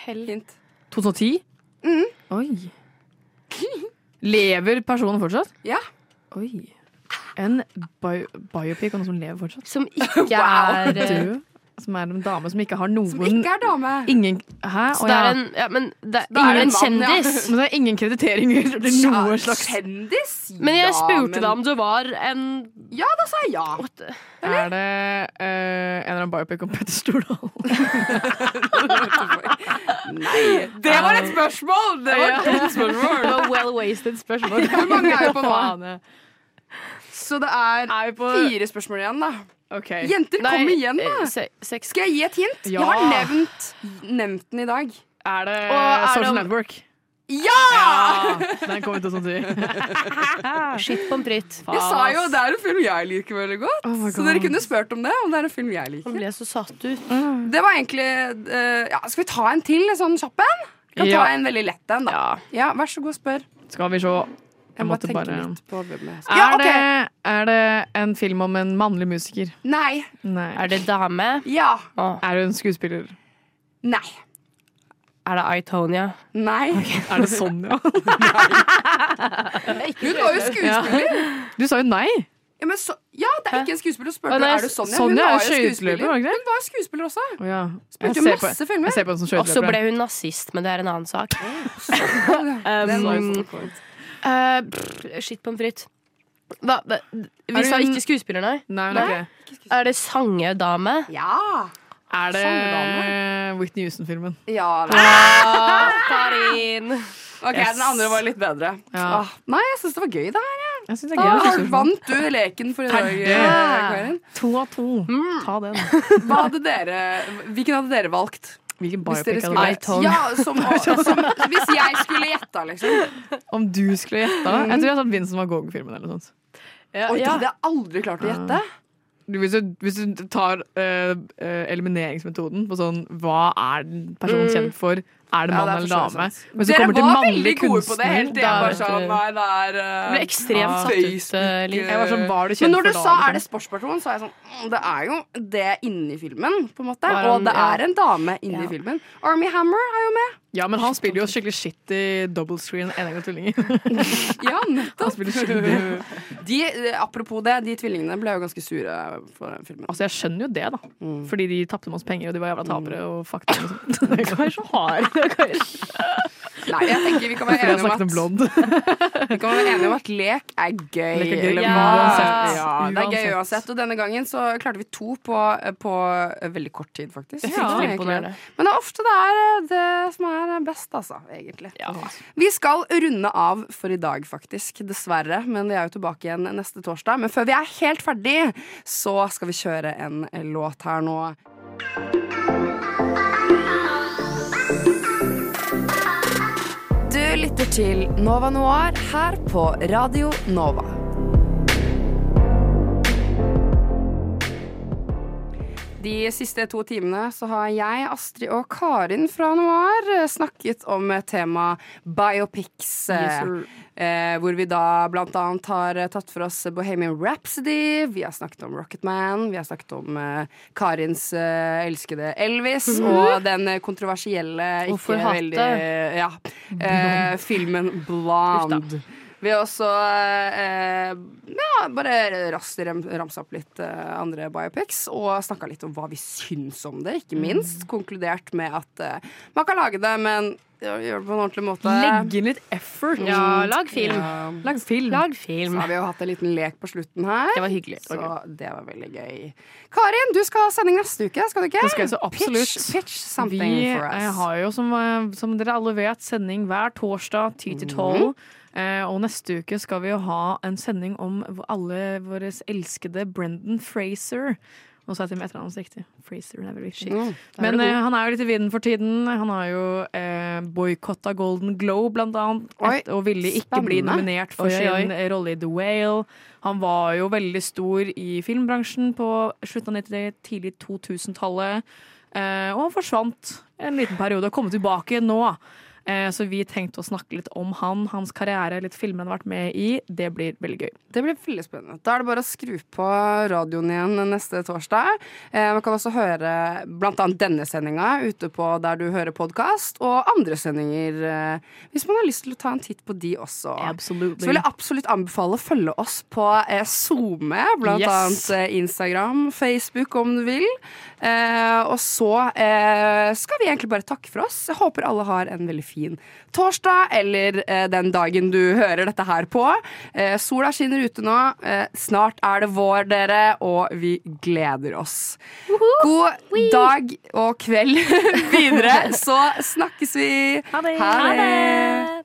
Hint. 2010? Mm. Oi. Lever personen fortsatt? Ja. Oi. En bio biopic av noen som lever fortsatt? Som ikke er Død? Som er en dame som ikke har noen Som ikke er dame. Ingen Hæ? Så det er en, ja, men det er er det ingen en mann, ja. kjendis. Men det er ingen krediteringer eller noe slags Kjendis? Men jeg spurte men- deg om du var en Ja, da sa jeg ja. Er det uh, en eller annen biopic om Petter Stordalen? Nei, det var et spørsmål! Det var et dumt spørsmål. Det var well-wasted spørsmål. Hvor mange er jo på nå? Så det er fire spørsmål igjen, da. Ok. Jenter, Nei, kom igjen, da! eh, se- seks. Skal jeg gi et hint? Ja. Jeg har nevnt, nevnt den i dag. Er det Og er Social det- Network? Ja! Den kom ut i 2010. Shit pommes frites. Jeg sa jo det er en film jeg liker veldig godt. Oh så dere kunne spurt om det. Om det er en film jeg liker. Ble så satt ut. Det var egentlig uh, ja, Skal vi ta en til, sånn kjapp en? Kan Ja. ta en veldig lett en, da. Ja, Vær så god, spør. Skal vi se. Jeg måtte bare litt på hvem jeg er, Ja, det, er det en film om en mannlig musiker? Nei. Nei. Er det dame? Ja. Er det en skuespiller? Nei. Er det Itonia? Nei. Er det Sonja? Hun var jo skuespiller. Du sa jo nei. Ja, men så, ja, det er ikke en skuespiller. Du spurte er det Sonja. Sonja Hun er var jo skuespiller. Hun var jo skuespiller også. Oh, ja. Spilte på- masse filmer. Som Og så ble hun nazist, men det er en annen sak. Um, eh, pff, shit pommes frites. Hva, hva- vi sa ikke skuespiller, nei. Nei, nei. Okay. Er det sangedame? Ja. Er det Sangedame. Whitney Houston-filmen? Ja. Ah, Karin! Ok, Yes. Den andre var litt bedre. Ja. Ah, nei, jeg syns det var gøy, det her. jeg. Jeg synes det er gøy. Da det er vant du leken for i dag, eh, Karin. To av to. Ta den. Hva hadde dere, hvilken hadde dere valgt? Hvilken biopic hadde vært? ja, som, som, hvis jeg skulle gjetta, liksom. Om du skulle gjette? Jeg tror jeg tatt Vincent van Gogh-filmen eller noe sånt. Oi, det hadde jeg aldri klart å gjette. Du, hvis, du, hvis du tar eh, eh, elimineringsmetoden på sånn Hva er den personen Mm. kjent for? Er det Ja, mann det er eller dame? Men så kommer til var mannlig veldig gode på det jeg sånn Nei, det er uh, ble ekstremt satt ut, eh. Jeg var sånn, var du kjent Men når du sa er det sportsperson, så er jeg sånn mm, Det er jo det inni filmen, på en måte. Og det er en dame inni Ja. filmen. Army Hammer er jo med. Ja, men han spiller jo skikkelig shit i double screen enegga tvillinger. Ja, nettopp. De, apropos det, de tvillingene ble jo ganske sure for filmen. Altså, jeg skjønner jo det, da. Mm. Fordi de tapte masse penger, og de var jævla tapere og fucked. Liksom. Det er så hard. Nei, jeg tenker vi kan være enige om at. Vi kan være enige om at lek er gøy. Lek er gøy, ja. Uansett. Ja, det er gøy Uansett. Og denne gangen så klarte vi to på, på veldig kort tid, faktisk. Ja. Men det er ofte det er eh, det som er best, altså. Egentlig. Vi skal runde av for i dag, faktisk. Dessverre. Men vi er jo tilbake igjen neste torsdag. Men før vi er helt ferdig, så skal vi kjøre en låt her nå. Du lytter til Nova Noir her på Radio Nova. De siste to timene så har jeg, Astrid og Karin fra Noir eh, snakket om temaet biopics. eh, Yes, eh, hvor vi da blant annet har eh, tatt for oss Bohemian Rhapsody, vi har snakket om Rocketman, vi har snakket om eh, Karins eh, elskede Elvis, og den kontroversielle, ikke veldig Ja. Eh, filmen Blonde. Vi har også eh, ja, bare raskt ram, ramsa opp litt eh, andre biopics og snakka litt om hva vi syns om det, ikke minst. Konkludert med at eh, man kan lage det, men gjør det på en ordentlig måte. Legge inn litt effort. Ja, lag film. Ja. Lag film. Lag Så har vi jo hatt en liten lek på slutten her. Det var hyggelig. Så det var veldig gøy. Karin, du skal ha sending neste uke, skal du ikke? Det skal jeg så absolutt. Pitch, pitch something Vi for us. Vi har jo, som, eh, som dere alle vet, sending hver torsdag 10 til 12. Mhm. Eh, og neste uke skal vi jo ha en sending om alle våre elskede Brendan Fraser. Nå sa jeg til etternavnet riktig. Fraser er veldig viktig. Mm, Men eh, han er jo litt i vinden for tiden. Han har jo eh, boikotta Golden Globe, blant annet, Oi, og ville ikke bli nominert for Oi, oi, sin rolle i The Whale. Han var jo veldig stor i filmbransjen på slutten av 90-, tidlig 2000-tallet. Eh, og han forsvant en liten periode og kom tilbake nå. Eh, så vi tenkte å snakke litt om han, hans karriere, litt filmer han har vært med i. Det blir veldig gøy. Det blir veldig spennende. Da er det bare å skru på radioen igjen neste torsdag. Eh, man kan også høre annet denne sendinga ute på der du hører podkast, og andre sendinger eh, hvis man har lyst til å ta en titt på de også. Absolutely. Så vil jeg absolutt anbefale å følge oss på SoMe, blant Yes. annet Instagram, Facebook om du vil. Og så skal vi egentlig bare takke for oss. Jeg håper alle har en veldig fin torsdag, eller eh, den dagen du hører dette her på. Eh, sola skinner ute nå. Eh, snart er det vår, dere, og vi gleder oss. God dag og kveld videre, så snakkes vi. Ha det. Ha det.